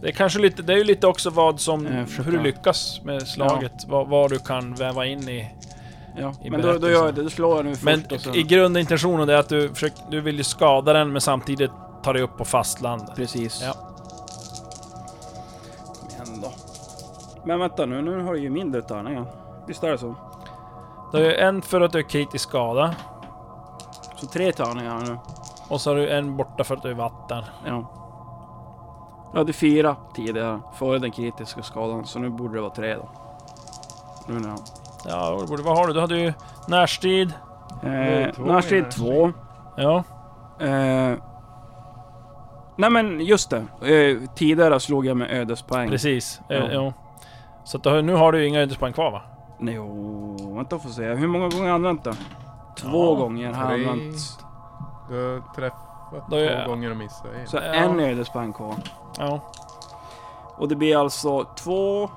Speaker 1: Det är kanske lite, det är ju lite också vad som,
Speaker 4: Eh,
Speaker 1: hur du lyckas med slaget. Vad, vad du kan väva in i.
Speaker 4: Ja,
Speaker 1: I
Speaker 4: men då, då gör jag det. Då slår jag nu först
Speaker 1: Men
Speaker 4: och sen...
Speaker 1: i grundintentionen är att du försöker, du vill ju skada den men samtidigt ta dig upp på fastlandet.
Speaker 4: Precis.
Speaker 1: Ja.
Speaker 4: Kom igen då. Men vänta nu, nu har du ju mindre tärningar. Visst är det så?
Speaker 1: Du har ju en för att du är kritisk skada.
Speaker 4: Så tre tärningar nu.
Speaker 1: Och så har du en borta för att du är vatten.
Speaker 4: Ja. Jag hade fyra tidigare, före den kritiska skadan. Så nu borde det vara tre då. Nu när jag...
Speaker 1: Ja, det borde, vad har du? Du hade ju närstrid.
Speaker 4: Eh,
Speaker 3: två
Speaker 4: närstrid
Speaker 3: i
Speaker 4: två.
Speaker 1: Ja.
Speaker 4: Eh, nej men just det. Eh, tidigare slog jag med ödespoäng.
Speaker 1: Precis. Ja.
Speaker 4: Ja.
Speaker 1: ja. Så att du har, nu har du ju inga ödespoäng kvar va?
Speaker 4: Nej, Jo, vänta får se. Hur många gånger har jag använt det? Två
Speaker 1: Ja,
Speaker 4: gånger har jag
Speaker 3: tre.
Speaker 4: använt.
Speaker 3: Du har träffat
Speaker 1: Då är-
Speaker 3: två gånger och missat en.
Speaker 4: Så
Speaker 1: Ja.
Speaker 4: en ödespoäng kvar.
Speaker 1: Ja.
Speaker 4: Och det blir alltså två...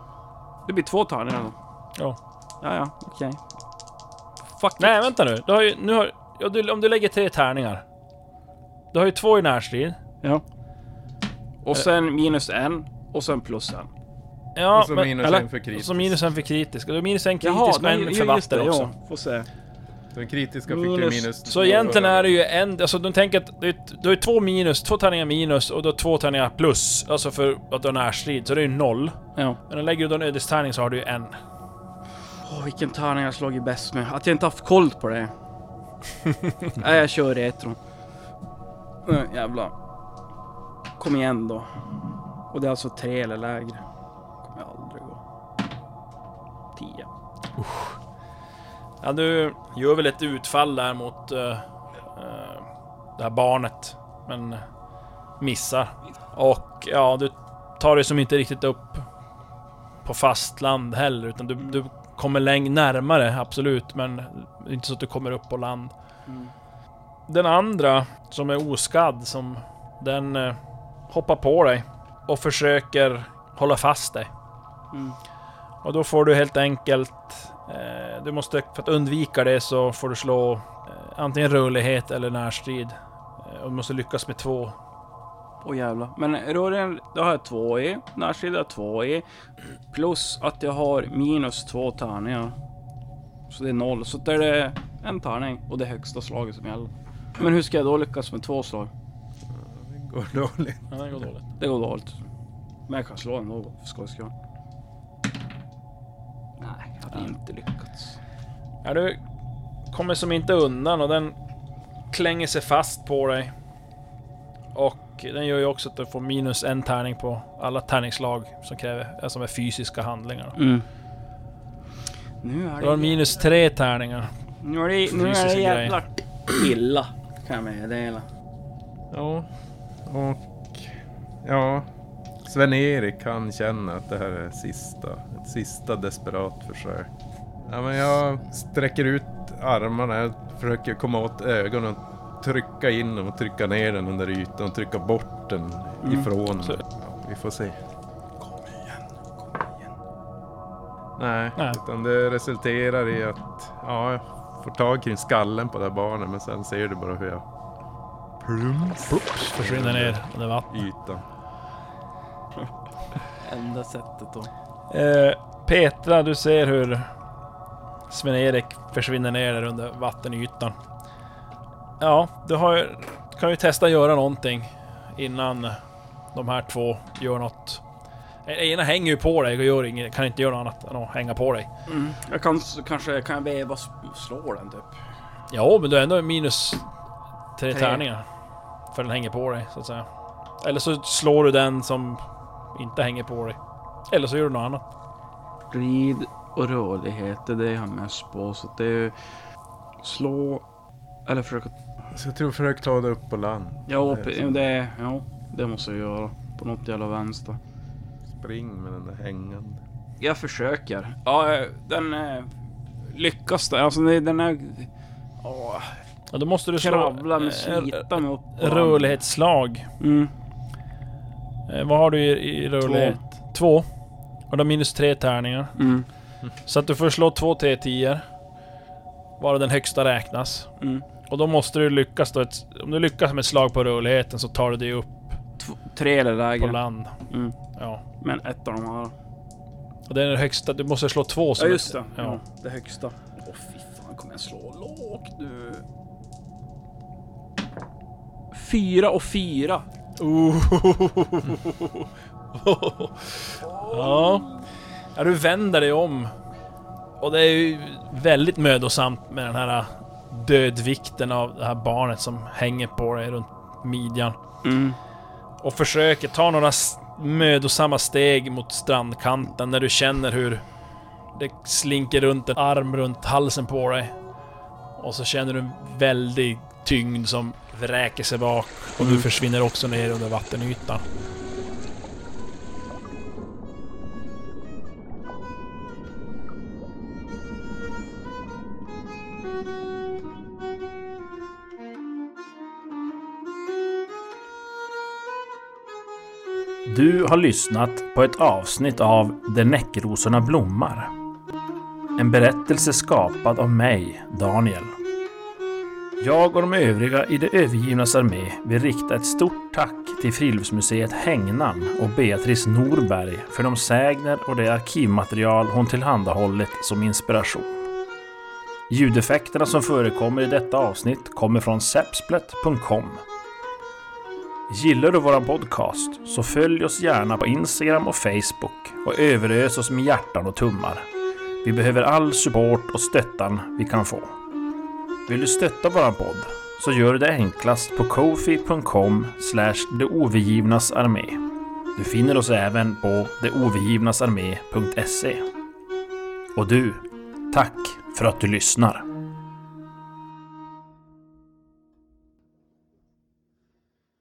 Speaker 4: Det blir två tärningar då.
Speaker 1: Ja.
Speaker 4: Ja, ja, okej. Fuck
Speaker 1: Nej,
Speaker 4: it.
Speaker 1: vänta nu. Du har ju, nu har, ja, du, om du lägger tre tärningar. Du har ju två i närstrid.
Speaker 4: Ja. Och sen minus en. Och sen plus en.
Speaker 1: Ja,
Speaker 3: och så
Speaker 1: men,
Speaker 3: minus
Speaker 1: eller,
Speaker 3: en för kritisk.
Speaker 1: så minus en för kritisk. Och du har minus en
Speaker 4: Jaha,
Speaker 1: kritisk och
Speaker 4: nej,
Speaker 1: en
Speaker 4: ju-
Speaker 1: för
Speaker 4: just det,
Speaker 1: vatten också.
Speaker 4: Ja, får se.
Speaker 3: Den kritiska fick
Speaker 4: Minus-
Speaker 3: du minus
Speaker 1: Så egentligen är det ju en... Alltså du tänker att du, du har ju två minus, två tärningar minus och har två tärningar plus. Alltså för att du har närstrid. Så det är ju noll.
Speaker 4: Ja.
Speaker 1: Men när lägger du då en ödestärning så har du ju en.
Speaker 4: Åh, vilken tärning jag slagit bäst med. Att jag inte haft koll på det. Nej, jag kör retro. Uh, jävlar. Kom igen då. Och det är alltså tre eller lägre. Kommer jag aldrig gå. Tio.
Speaker 1: Ja, du gör väl ett utfall där mot uh, uh, det här barnet. Men missar. Och ja, du tar det som inte riktigt upp på fastland heller. Utan du, du kommer längre närmare, absolut. Men inte så att du kommer upp på land.
Speaker 4: Mm.
Speaker 1: Den andra, som är oskadd, som den eh, hoppar på dig och försöker hålla fast dig.
Speaker 4: Mm.
Speaker 1: Och då får du helt enkelt... Eh, du måste, för att undvika det så får du slå eh, antingen rörlighet eller närstrid. Eh, och du måste lyckas med två.
Speaker 4: Åh jävlar. Men rören, då har jag två i. Har jag två i. Plus att jag har minus två tärningar. Så det är noll. Så då är det en tärning och det högsta slaget som gäller. Men hur ska jag då lyckas med två slag?
Speaker 3: Det går dåligt.
Speaker 1: Ja, det går dåligt.
Speaker 4: Det går dåligt. Men jag kan slå ändå för skojs skull. Nej, jag hade inte lyckats.
Speaker 1: Ja, du kommer som inte undan och den klänger sig fast på dig. Och den gör ju också att du får minus en tärning på alla tärningsslag som kräver, som är fysiska handlingar.
Speaker 4: Mm. Nu är
Speaker 1: Du har
Speaker 4: det,
Speaker 1: minus tre tärningar.
Speaker 4: nu är det, nu är det
Speaker 1: grejer.
Speaker 4: jävlar illa. Kan jag meddela.
Speaker 3: Ja, och ja, Sven-Erik han känner att det här är sista, ett sista desperat försök. Ja, men jag sträcker ut armarna, jag försöker komma åt ögonen och trycka in dem och trycka ner den under ytan och trycka bort den
Speaker 4: Mm.
Speaker 3: ifrån.
Speaker 1: Så-
Speaker 3: Ja, vi får se.
Speaker 4: Kom igen, kom igen.
Speaker 3: Nej,
Speaker 1: Nej.
Speaker 3: utan det resulterar i att ja, jag får tag kring skallen på det här barnet men sen ser du bara hur jag plums
Speaker 1: Oops, försvinner ner under vattnet.
Speaker 3: ytan.
Speaker 4: Enda sättet då.
Speaker 1: Eh, Petra, du ser hur Sven-Erik försvinner ner där under vattenytan. Ja, du har, ju- kan ju testa att göra någonting innan de här två gör något. Ena hänger ju på dig och gör inget, kan inte göra något annat än att hänga på dig.
Speaker 4: Mm. Jag kan kanske kan jag veva och slå den typ.
Speaker 1: Ja, men du är ändå minus tre
Speaker 4: Tre.
Speaker 1: tärningar. För den hänger på dig, så att säga. Eller så slår du den som inte hänger på dig. Eller så gör du något annat.
Speaker 4: Rid och rörlighet, det är det jag har mest på. Så det är slå eller försöka...
Speaker 3: Så jag tror försök ta det upp på land.
Speaker 4: Ja,
Speaker 3: Det
Speaker 4: det, ja, det måste jag göra. På något jävla vänster.
Speaker 3: Spring med den där hängande.
Speaker 4: Jag försöker. Ja, eh, den eh, lyckas där. Alltså den är... Åh,
Speaker 1: Ja, då måste du slå...
Speaker 4: kravla med
Speaker 1: eh,
Speaker 4: slita mig upp. på den.
Speaker 1: Rörlighetsslag.
Speaker 4: Mm.
Speaker 1: Eh, vad har du i, i rörlighet? Två. Och du har minus tre tärningar.
Speaker 4: Mm.
Speaker 1: Så att du får slå två T10. Varav den högsta räknas.
Speaker 4: Mm.
Speaker 1: Och då måste du lyckas då ett, Om du lyckas med ett slag på rörligheten så tar du dig upp
Speaker 4: Två, tre eller
Speaker 1: på
Speaker 4: lägre.
Speaker 1: land.
Speaker 4: Mm.
Speaker 1: Ja.
Speaker 4: Men ett av de här.
Speaker 1: Och det är den högsta, du måste slå två
Speaker 4: Ja
Speaker 1: som
Speaker 4: just
Speaker 1: ett-
Speaker 4: det.
Speaker 1: Ja.
Speaker 4: Ja, det högsta. Åh fy fan, kommer jag slå lågt nu? Fyra och fyra.
Speaker 1: ja. ja. Du vänder dig om. Och det är ju väldigt mödosamt med den här dödvikten av det här barnet som hänger på dig runt midjan.
Speaker 4: Mm.
Speaker 1: Och försöker ta några mödosamma steg mot strandkanten när du känner hur det slinker runt en arm runt halsen på dig. Och så känner du en väldig tyngd som vräker sig bak och du försvinner också ner under vattenytan.
Speaker 5: Du har lyssnat på ett avsnitt av Där näckrosorna blommar. En berättelse skapad av mig, Daniel. Jag och de övriga i det övergivnas armé vill rikta ett stort tack till Friluftsmuseet Hängnan och Beatrice Norberg för de sägner och det arkivmaterial hon tillhandahållit som inspiration. Ljudeffekterna som förekommer i detta avsnitt kommer från sepsplet.com. Gillar du våran podcast så följ oss gärna på Instagram och Facebook och överös oss med hjärtan och tummar.
Speaker 1: Vi behöver all support och stöttan vi kan få. Vill du stötta våran podd så gör du det enklast på kofi.com slash armé. Du finner oss även på deovergivnasarmé.se. Och du, tack för att du lyssnar.